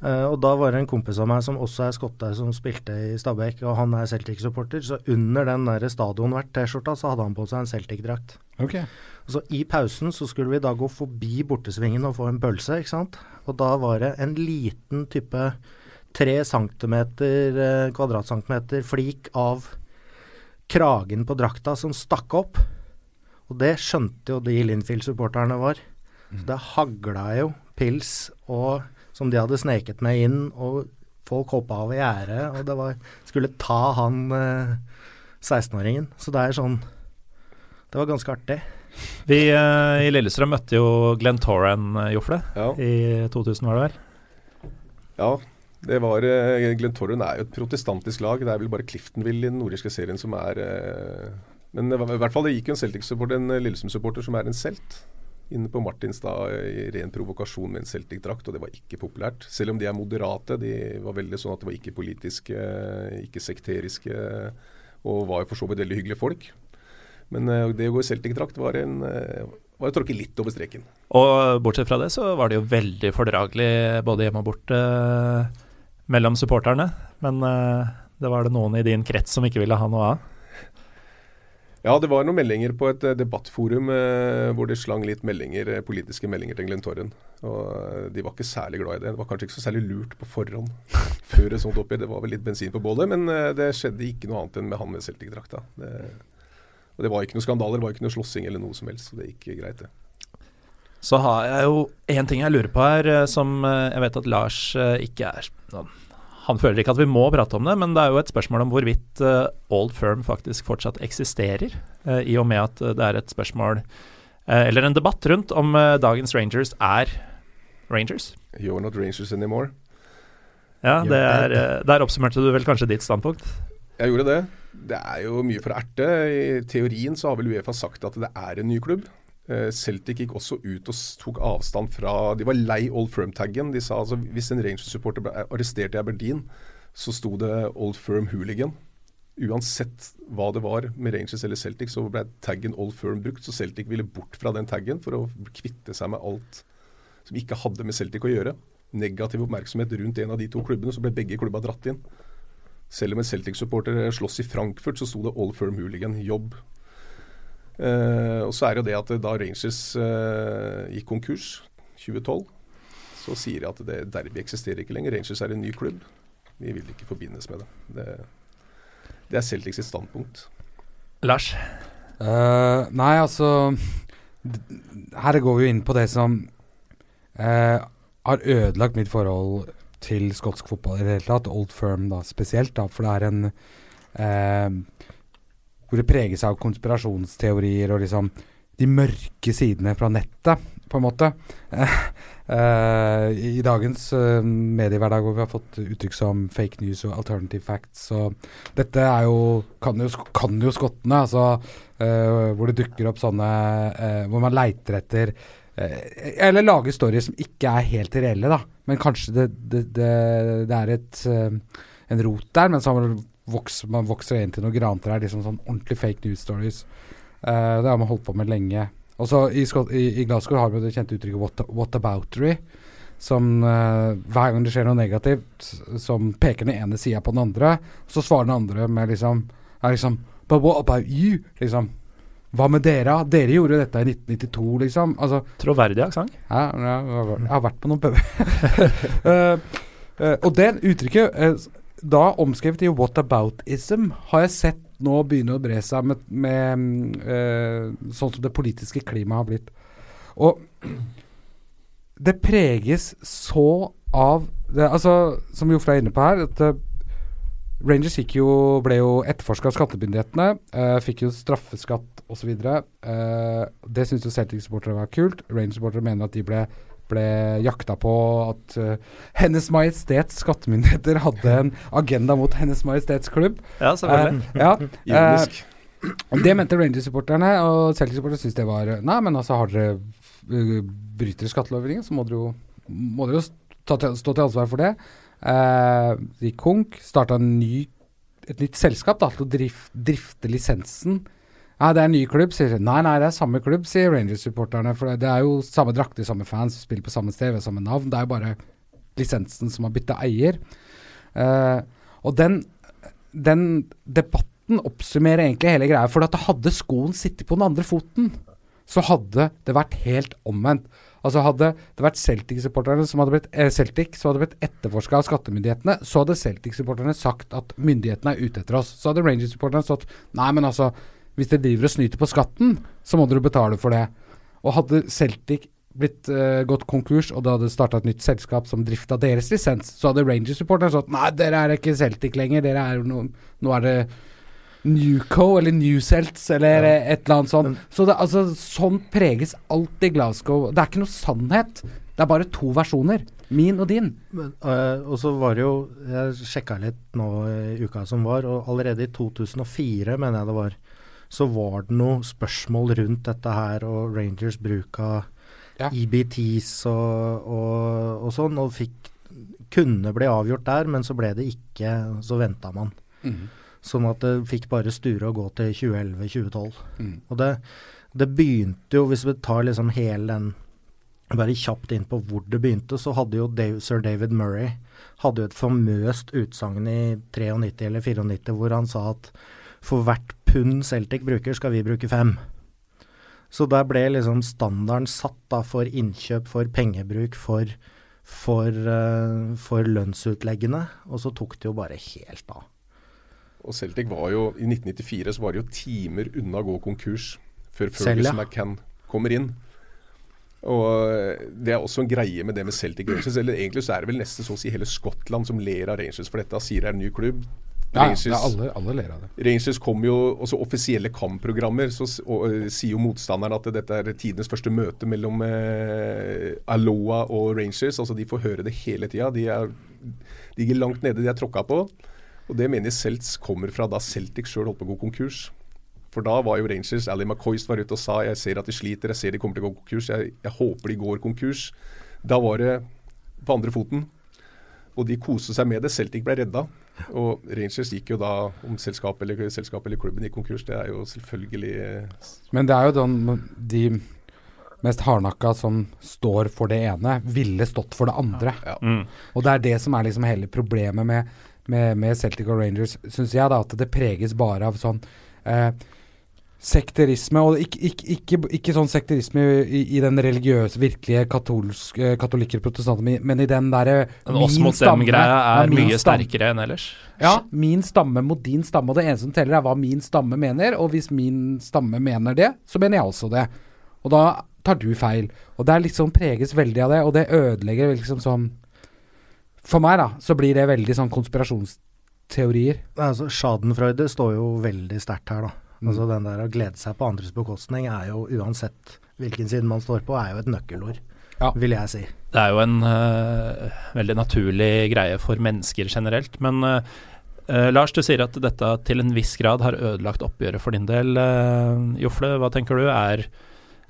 uh, og da var det en kompis av meg som også er skotte, som spilte i Stabæk, og han er Celtic-supporter. Så under den der stadionvert-T-skjorta så hadde han på seg en Celtic-drakt. Ok. Så I pausen så skulle vi da gå forbi bortesvingen og få en pølse, ikke sant. Og da var det en liten type tre centimeter, eh, kvadratcentimeter flik av kragen på drakta som stakk opp. Og det skjønte jo de Linfield-supporterne var. Så det hagla jo pils og som de hadde sneket med inn, og folk hoppa av gjerdet, og det var skulle ta han eh, 16-åringen. Så det er sånn Det var ganske artig. Vi eh, i Lillestrøm møtte jo Glenn Torran, eh, Jofle, Ja. i 2000, var det vel? Ja, det var Glenn Torren er jo et protestantisk lag. Det er vel bare Cliftonville i den nordiske serien som er eh, Men i hvert fall det gikk jo en Celtic-supporter, en eh, Lillestrøm-supporter som er en celt. Inne på Martinstad i ren provokasjon med en Celtic-drakt, og det var ikke populært. Selv om de er moderate. De var veldig sånn at det var ikke politiske, ikke sekteriske, og var jo for så vidt veldig hyggelige folk. Men eh, det å gå i Celtic-drakt var, en, eh, var å tråkke litt over streken. Og bortsett fra det så var det jo veldig fordragelig både hjemme og borte eh, mellom supporterne. Men eh, det var det noen i din krets som ikke ville ha noe av. Ja, det var noen meldinger på et eh, debattforum eh, hvor de slang litt meldinger, eh, politiske meldinger til Glenn Torren. Og de var ikke særlig glad i det. Det var kanskje ikke så særlig lurt på forhånd før et sånt oppgjør. Det var vel litt bensin på bålet, men eh, det skjedde ikke noe annet enn med han med Celtic-drakta. Det, og det var ikke noe skandaler, det var ikke noe slåssing eller noe som helst. Så det gikk greit, det. Så har jeg jo én ting jeg lurer på her, eh, som eh, jeg vet at Lars eh, ikke er sånn han føler ikke at vi må prate om det, men det er jo et spørsmål om hvorvidt Old Firm faktisk fortsatt eksisterer, i og med at det er et spørsmål eller en debatt rundt om dagens Rangers er Rangers. You're not Rangers anymore. Ja, er, Der oppsummerte du vel kanskje ditt standpunkt? Jeg gjorde det. Det er jo mye for å erte. I teorien så har vel Uefa sagt at det er en ny klubb. Eh, Celtic gikk også ut og tok avstand fra De var lei Old Firm-taggen. De sa altså hvis en Rangers-supporter ble arrestert i Aberdeen, så sto det Old Firm Hooligan. Uansett hva det var med Rangers eller Celtic, så ble taggen Old Firm brukt. Så Celtic ville bort fra den taggen for å kvitte seg med alt som ikke hadde med Celtic å gjøre. Negativ oppmerksomhet rundt en av de to klubbene, så ble begge klubba dratt inn. Selv om en Celtic-supporter slåss i Frankfurt, så sto det Old Firm Hooligan. Jobb og så er det jo det at da Rangers uh, gikk konkurs 2012, så sier de at det derby eksisterer ikke lenger. Rangers er en ny klubb. Vi vil ikke forbindes med det. Det, det er Celtics sitt standpunkt. Lars? Uh, nei, altså Her går vi jo inn på det som har ødelagt mitt forhold til skotsk fotball i det hele tatt. Old Firm da spesielt, da, for det er en hvor det preges av konspirasjonsteorier og liksom de mørke sidene fra nettet, på en måte. Uh, I dagens uh, mediehverdag hvor vi har fått uttrykk som fake news og alternative facts. Så dette er jo kan jo, kan jo skottene, altså. Uh, hvor det dukker opp sånne Hvor man leiter etter Eller lager stories som ikke er helt reelle, da. Men kanskje det, det, det, det er et en rot der, men så har man vokser, man vokser inn til noen grantrær. Liksom sånn ordentlig fake news stories. Uh, det har man holdt på med lenge. Og så i, i, i, Glasgow har vi det kjente uttrykket what, whataboutery. Som uh, hver gang det skjer noe negativt, som peker den ene sida på den andre, så svarer den andre med liksom, er liksom But what about you? Liksom. Hva med dere? Dere gjorde dette i 1992, liksom. Altså, Troverdig aksent. Ja, jeg, jeg har vært på noen puber. uh, uh, og det uttrykket da omskrevet i whataboutism har jeg sett nå begynne å bre seg med, med uh, sånn som det politiske klimaet har blitt. Og det preges så av det, Altså, som Jofre er inne på her, at uh, Rangers jo, ble jo etterforska av skattemyndighetene. Uh, fikk jo straffeskatt osv. Uh, det syns jo Celtic-supportere var kult. Rangers-supportere mener at de ble ble jakta på at uh, Hennes Majestets skattemyndigheter hadde en agenda mot Hennes Majestets klubb. Ja, selvfølgelig. Uh, ja, uh, det mente Rangers-supporterne, og Celtic-supporterne syntes det var Nei, men altså, har dere bryter skattelovgivningen, så må dere jo, må dere jo ta, stå til ansvar for det. de konk, starta et nytt selskap da, til å drif, drifte lisensen ja, det er en ny klubb, sier de. Nei, nei, det er samme klubb, sier Rangers-supporterne. For det er jo samme drakter, samme fans, spiller på samme sted, ved samme navn. Det er jo bare lisensen som har bytta eier. Uh, og den, den, debatten oppsummerer egentlig hele greia. For at hadde skoen sittet på den andre foten, så hadde det vært helt omvendt. Altså Hadde det vært Celtic-supporterne som hadde blitt eh, blitt etterforska av skattemyndighetene, så hadde Celtic-supporterne sagt at myndighetene er ute etter oss. Så hadde Rangers-supporterne stått Nei, men altså hvis de driver og snyter på skatten, så må dere betale for det. Og hadde Celtic blitt uh, gått konkurs, og det hadde starta et nytt selskap som drifta deres lisens, så hadde Rangers-supporterne sagt nei, dere er ikke Celtic lenger, dere er no, nå er det Newco eller Newcelts eller ja. et eller annet sånt. Så det, altså, sånn preges alt i Glasgow. Det er ikke noe sannhet. Det er bare to versjoner. Min og din. Men, øh, og så var det jo Jeg sjekka litt nå i uka som var, og allerede i 2004, mener jeg det var, så var det noe spørsmål rundt dette her og Rangers bruk av ja. EBTs og, og, og, sånn, og fikk, kunne bli avgjort der, men så ble det ikke. Så venta man. Mm. Sånn at det fikk bare sture og gå til 2011-2012. Mm. Og det, det, begynte jo, hvis vi tar liksom hele den bare kjapt inn på hvor det begynte, så hadde jo Dave, sir David Murray hadde jo et famøst utsagn i 93 eller 94 hvor han sa at for hvert pund Celtic bruker, skal vi bruke fem. Så der ble liksom standarden satt da for innkjøp, for pengebruk, for, for, uh, for lønnsutleggene. Og så tok det jo bare helt av. Og Celtic var jo, I 1994 så var det jo timer unna å gå konkurs før Ferguson ja. McCann kommer inn. Og eh, Det er også en greie med det med Celtic Rangers. eller Egentlig så er det vel nesten så å si hele Skottland som ler av Rangers for dette. Sier det er en ny klubb. Ja, Rangers, ja, alle, alle ler av det. Rangers kom jo også offisielle kampprogrammer. Så og, eh, sier jo motstanderen at dette er tidenes første møte mellom eh, Aloha og Rangers. Altså De får høre det hele tida. De, de ligger langt nede, de er tråkka på. Og det mener jeg Celts kommer fra da Celtic sjøl holdt på å gå konkurs. For da var jo Rangers Ali McCoyst var ute og sa jeg ser at de sliter, jeg ser de kommer til å gå konkurs. Jeg, jeg håper de går konkurs. Da var det på andre foten. Og de koste seg med det. Celtic ble redda. Og Rangers gikk jo da, om selskapet eller, selskap eller klubben i konkurs, det er jo selvfølgelig eh, Men det er jo den, de mest hardnakka som står for det ene, ville stått for det andre. ja. Mm. Og det er det som er liksom hele problemet med, med, med Celtic og Rangers, syns jeg. da, At det preges bare av sånn eh, sekterisme. Og ikke, ikke, ikke, ikke sånn sekterisme i, i den religiøse, virkelige katolske, katolikker protestanter, men- i den derre oss mot dem-greia er min mye stamme- sterkere enn ellers. Ja, min stamme mot din stamme, og det eneste som teller er hva min stamme mener, og hvis min stamme mener det, så mener jeg også det. Og da tar du feil. Og det er liksom preges veldig av det, og det ødelegger liksom sånn For meg, da, så blir det veldig sånn konspirasjonsteorier. Altså, Schadenfreude står jo veldig sterkt her, da. Mm. Altså Den der å glede seg på andres bekostning er jo, uansett hvilken side man står på, er jo et nøkkelord, Ja. vil jeg si. Det er jo en uh, veldig naturlig greie for mennesker generelt. Men uh, Lars, du sier at dette til en viss grad har ødelagt oppgjøret for din del. Uh, Jofle, hva tenker du? Er,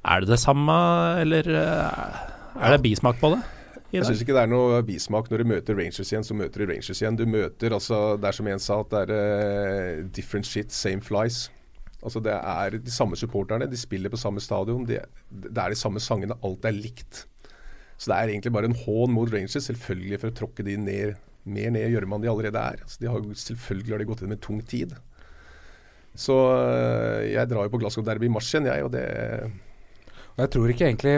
er det det samme, eller er det bismak på det? Jeg syns ikke det er noe bismak når du møter Rangers igjen, så møter du Rangers igjen. Du møter altså Det er som en sa, at det er different shit, same flies. Altså Det er de samme supporterne, de spiller på samme stadion. De, det er de samme sangene, alt er likt. Så det er egentlig bare en hån mot Rangers, selvfølgelig for å tråkke de ned, mer ned i gjørma enn de allerede er. Altså, de har, selvfølgelig har de gått inn med tung tid. Så eh, jeg drar jo på Glasgow Derby i mars igjen, jeg, og det Og jeg tror ikke egentlig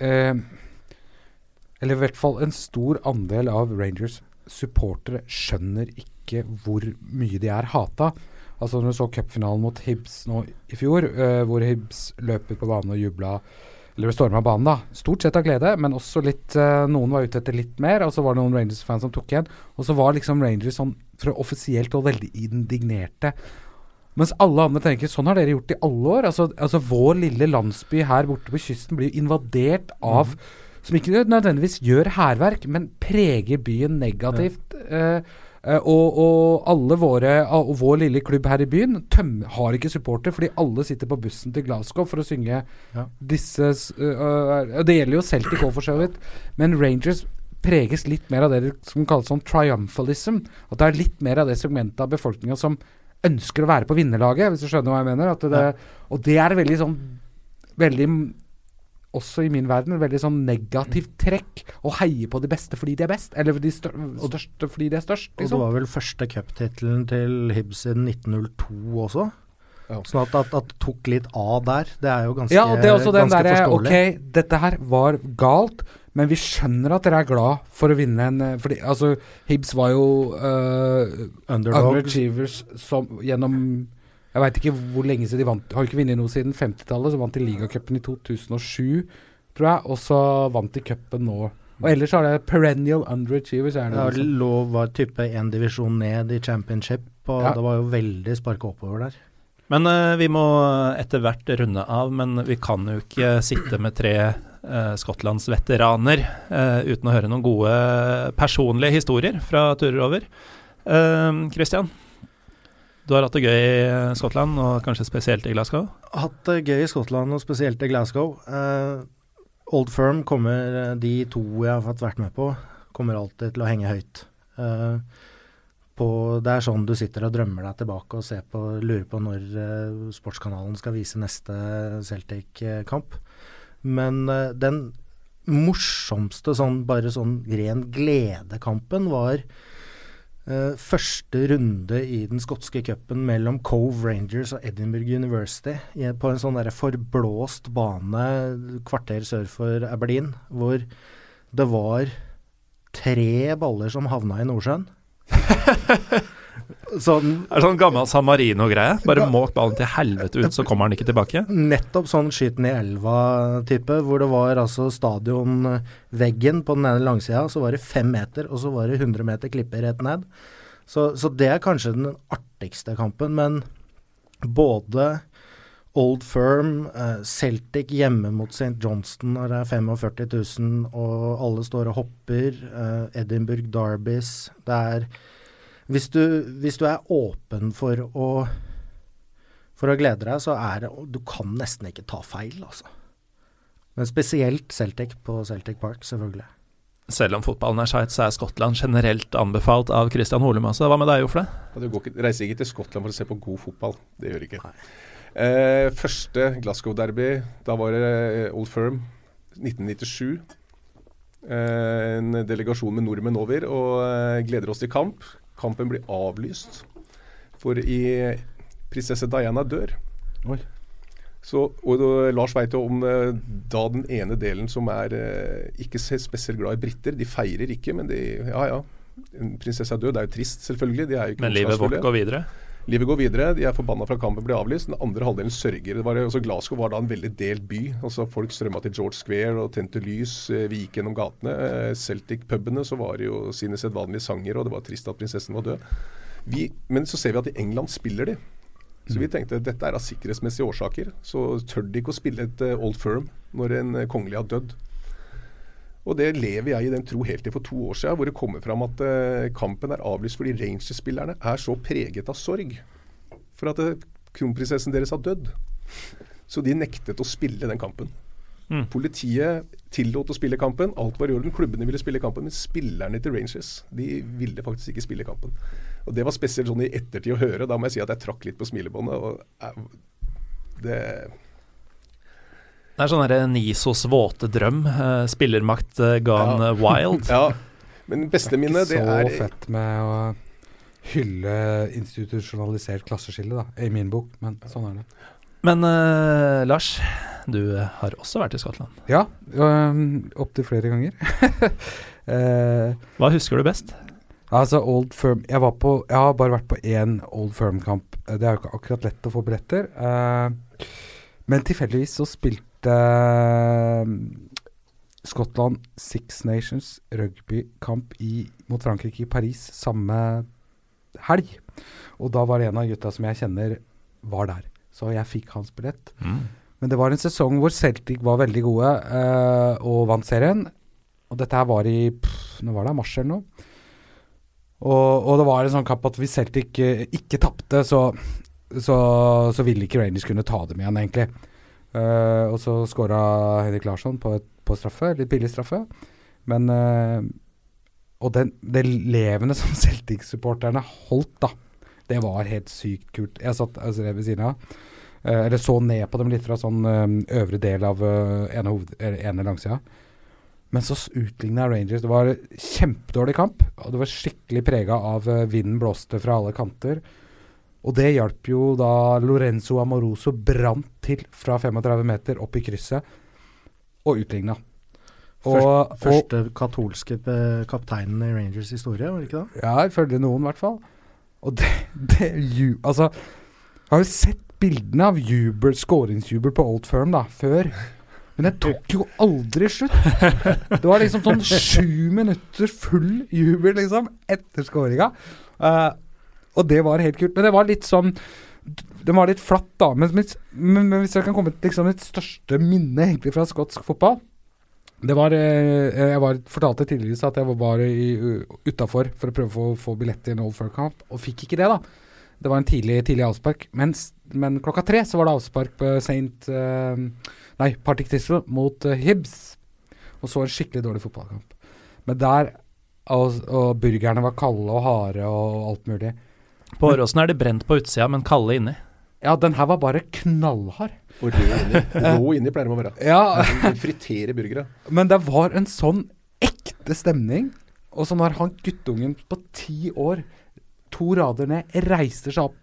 eh, Eller i hvert fall en stor andel av Rangers supportere skjønner ikke hvor mye de er hata. Altså Når du så cupfinalen mot Hibs nå i fjor, uh, hvor Hibs løp ut på banen og jubla eller storma banen, da. Stort sett av glede, men også litt uh, Noen var ute etter litt mer, og så var det noen Rangers-fans som tok igjen. Og så var liksom Rangers sånn fra offisielt og veldig indignerte. Mens alle andre tenker sånn har dere gjort i alle år. Altså, altså Vår lille landsby her borte på kysten blir invadert av Som ikke nødvendigvis gjør hærverk, men preger byen negativt. Ja. eh, og, og alle våre og vår lille klubb her i byen tøm, har ikke supporter, fordi alle sitter på bussen til Glasgow for å synge Ja. disse uh, Det gjelder jo Celtic òg, for så vidt. Men Rangers preges litt mer av det som kalles sånn triumphalism. At det er litt mer av det segmentet av befolkninga som ønsker å være på vinnerlaget, hvis du skjønner hva jeg mener. At det, Og det er veldig sånn Veldig også i min verden et veldig sånn negativt trekk å heie på de beste fordi de er best, eller de stør største fordi de er størst. Og det Liksom. var vel første cuptittelen til Hibs siden 1902 også. Ja. Sånn at, at, at det tok litt av der, det er jo ganske, Ja, og det er også den ganske der, forståelig. Ok, dette her var galt, men vi skjønner at dere er glad for å vinne en eh, Fordi altså, Hibs var jo uh, Underdog. underachievers som gjennom Jeg veit ikke hvor lenge siden de vant. Har ikke vunnet noe siden 50-tallet. Så vant de ligacupen i 2007, tror jeg. Og så vant de cupen nå. Og ellers har det perennial underachievers. Er det Ja, liksom. lå var type én divisjon ned i championship, og Ja. det var jo veldig sparka oppover der. Men uh, vi må etter hvert runde av, men vi kan jo ikke sitte med tre uh, Skottlands veteraner uh, uten å høre noen gode personlige historier fra turer over. Uh, Christian, du har hatt det gøy i Skottland, og kanskje spesielt i Glasgow. Hatt det gøy i Skottland, og spesielt i Glasgow. Uh, Old Firm kommer, eh, de to jeg har fått vært med på, kommer alltid til å henge høyt. Uh, på, det er sånn du sitter og drømmer deg tilbake og på, lurer på når uh, Sportskanalen skal vise neste Celtic-kamp. Men uh, den morsomste sånn bare sånn ren gledekampen var eh, første runde i den skotske cupen mellom Cove Rangers og Edinburgh University i, på en sånn der forblåst bane kvarter sør for Aberdeen, hvor det var tre baller som havna i Nordsjøen. sånn, Det er sånn gammel San Marino-greie. Bare måk ballen til helvete ut, så kommer han ikke tilbake. nettopp sånn skyt den i elva-type, hvor det var altså stadionveggen på den ene langsida, så var det fem meter, og så var det 100 meter klipper rett ned. Så, så det er kanskje den artigste kampen, men både Old Firm, eh, Celtic hjemme mot St. Johnston når det er 45 000 og alle står og hopper, eh, Edinburgh Derbys Det er hvis du, hvis du er åpen for å for å glede deg, så er det Du kan nesten ikke ta feil, altså. Men spesielt Celtic på Celtic Park, selvfølgelig. Selv om fotballen er skeit, så er Skottland generelt anbefalt av Christian Holum også. Hva med deg, Jofle? Du går ikke, reiser ikke til Skottland for å se på god fotball. Det gjør du ikke. Eh, første Glasgow-derby, da var det eh, Old Firm 1997. Eh, en delegasjon med nordmenn over og eh, gleder oss til kamp. Kampen blir avlyst, for i prinsesse Diana dør. Oi. Så, og da- Lars veit jo om eh, da den ene delen som er eh, ikke så spesielt glad i briter. De feirer ikke, men de Ja ja. En prinsesse er død. Det er jo trist, selvfølgelig. De er jo ikke Men livet vårt går videre. Livet går videre. De er forbanna fra kampen ble avlyst. Den andre halvdelen sørger. Det var, Glasgow var da en veldig delt by. Altså Folk strømma til George Square og tente lys. eh, Vi gikk gjennom gatene. Eh, Celtic-pubene så var det jo sine sedvanlige sanger, og det var trist at prinsessen var død. Vi, men så ser vi at i England spiller de. Så vi tenkte dette er av sikkerhetsmessige årsaker. Så tør de ikke å spille et eh, Old Firm når en kongelig har dødd. Og det lever jeg i den tro helt til for to år siden, hvor det kommer fram at eh, kampen er avlyst fordi Rangers-spillerne er så preget av sorg for at eh, kronprinsessen deres har dødd. Så de nektet å spille den kampen. Mm. Politiet tillot å spille kampen. Alt var i orden. Klubbene ville spille kampen, men spillerne til Rangers de ville faktisk ikke spille kampen. Og Det var spesielt sånn i ettertid å høre. Da må jeg si at jeg trakk litt på smilebåndet. og eh, det Det er sånn derre Nisos våte drøm. eh, spillermakt eh, gone Ja. wild. Ja. Men beste minnet, det så er fett med å hylle institusjonalisert klasseskille, da, i min bok. Men sånn er det. Men uh, Lars, du har også vært i Skottland. Ja, um, opptil flere ganger. uh, Hva husker du best? altså, Old Firm Jeg, var på, jeg har bare vært på én Old Firm-kamp. Eh, Det er jo ikke akkurat lett å få billetter. Uh, men tilfeldigvis så spilte eh, Skottland Six Nations rugbykamp mot Frankrike i Paris samme helg. Og da var en av gutta som jeg kjenner, var der. Så jeg fikk hans billett. Men det var en sesong hvor Celtic var veldig gode eh, og vant serien. Og dette her var i pff, Nå var det mars eller noe. Og, og det var en sånn kamp at hvis Celtic eh, ikke tapte, så, så, så ville ikke Rangers kunne ta dem igjen, egentlig. Eh, og så skåra Henrik Larsson på, et, på straffe, litt billig straffe. Men uh, Og den, det levende som Celtic-supporterne holdt, da, det var helt sykt kult. Jeg satt altså, ved siden av. Eh, eller så ned på dem litt fra sånn eh, øvre del av eh, ene, hoved, ene langsida. Men så utligna Rangers. Det var kjempedårlig kamp. Og det var skikkelig prega av eh, vinden blåste fra alle kanter. Og det hjalp jo da Lorenzo Amoroso brant til fra 35 meter opp i krysset, og utligna. Og, Første katolske eh, kapteinen i Rangers historie, var det ikke det? ja, ifølge noen, i hvert fall. Og det, det ju, Altså, jeg har jo sett bildene av jubel, skåringsjubel på Old Firm da, før. Men det tok jo aldri slutt. Det var liksom sånn sju minutter full jubel, liksom, etter skåringa. Eh, og det var helt kult. Men det var litt sånn Den var litt flatt, da. Men, men, men hvis jeg kan komme til liksom mitt største minne egentlig fra skotsk fotball det var, eh, Jeg var, fortalte tidligere at jeg var utafor for å prøve å få, billett til en Old Firm-kamp, og fikk ikke det, da. Det var en tidlig, tidlig avspark. Men, men klokka tre så var det avspark på Saint uh, nei, Partic Thistle mot uh, Hibs. Og så en skikkelig dårlig fotballkamp. Men der og, og burgerne var kalde og harde og alt mulig. På Åråsen er det brent på utsida, men kalde inni. Ja, den her var bare knallhard. Og rå inni. Rå inni pleier de å være. Ja, Fritere burgere. Men det var en sånn ekte stemning. Og så når han guttungen på ti år, to rader ned, reiser seg opp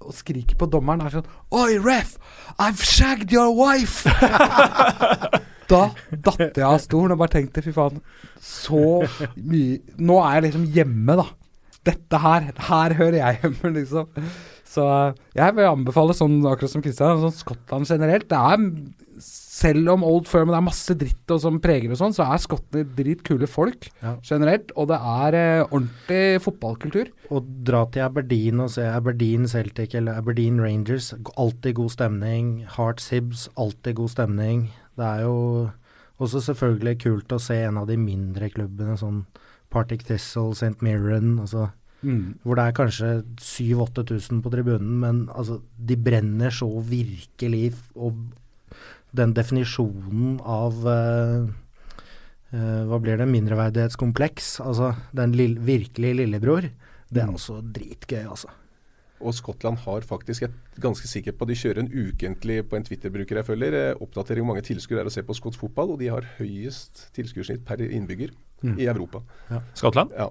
og skriker på dommeren, er sånn Oi, ref! I've shagged your wife! da datt jeg av stolen og bare tenkte fy faen, så mye Nå er jeg liksom hjemme, da. Dette her, her hører jeg hjemme, liksom. Så jeg vil anbefale sånn, akkurat som Kristian, sånn Skottland generelt. Det er, selv om Old Firm det er masse dritt og som preger og sånn, så er skottene dritkule folk Ja. generelt. Og det er eh, ordentlig fotballkultur. Å dra til Aberdeen og se Aberdeen Celtic eller Aberdeen Rangers, alltid god stemning. Hearts Hibs, alltid god stemning. Det er jo også selvfølgelig kult å se en av de mindre klubbene, sånn Partick Thistle, St. Mirren, altså, hvor det er kanskje 7000-8000 på tribunen, men altså, de brenner så virkelig. Og den definisjonen av uh, uh, Hva blir det? Mindreverdighetskompleks. Altså den lille, virkelige lillebror. Det er også dritgøy, altså. Og Skottland har faktisk, er ganske sikkert på, de kjører en ukentlig på en Twitter-bruker jeg følger, eh, oppdatering hvor mange tilskuere er å se på skotsk fotball, og de har høyest tilskuersnitt per innbygger i Europa. Skottland? Ja.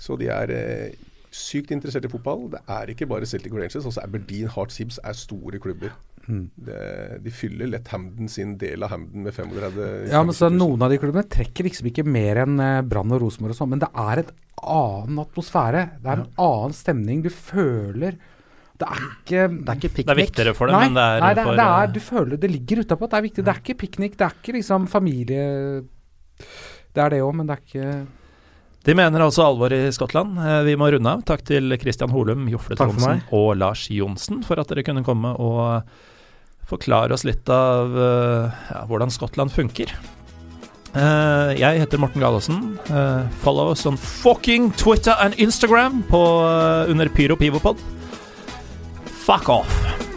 Så de er eh, sykt interessert i fotball. Det er ikke bare Celtic Rangers, også Aberdeen Hearts Hibs er store klubber. Det, de fyller lett Hamden sin del av Hamden med 35 Ja, men så Noen av de klubbene trekker liksom ikke mer enn eh, Brann og Rosenborg og sånn, men det er et annen atmosfære. Det er en annen stemning. Du føler Det er ikke Det er ikke Det er viktigere for dem, nei, men det er nei, det, for det er, eh, du føler det ligger utapå. Det er viktig. Det er ikke piknik, det er ikke liksom familie Det er det òg, men det er ikke De mener altså alvor i Skottland. Eh, Vi må runde av. Takk til Christian Holum, Jofle Tronsen og Lars Johnsen for at dere kunne komme og forklare oss litt av eh, ja, hvordan Skottland funker. Eh, jeg heter Morten Galaasen. Eh, follow us on fucking Twitter and Instagram på, eh, under Pyro Pivopod. Fuck off!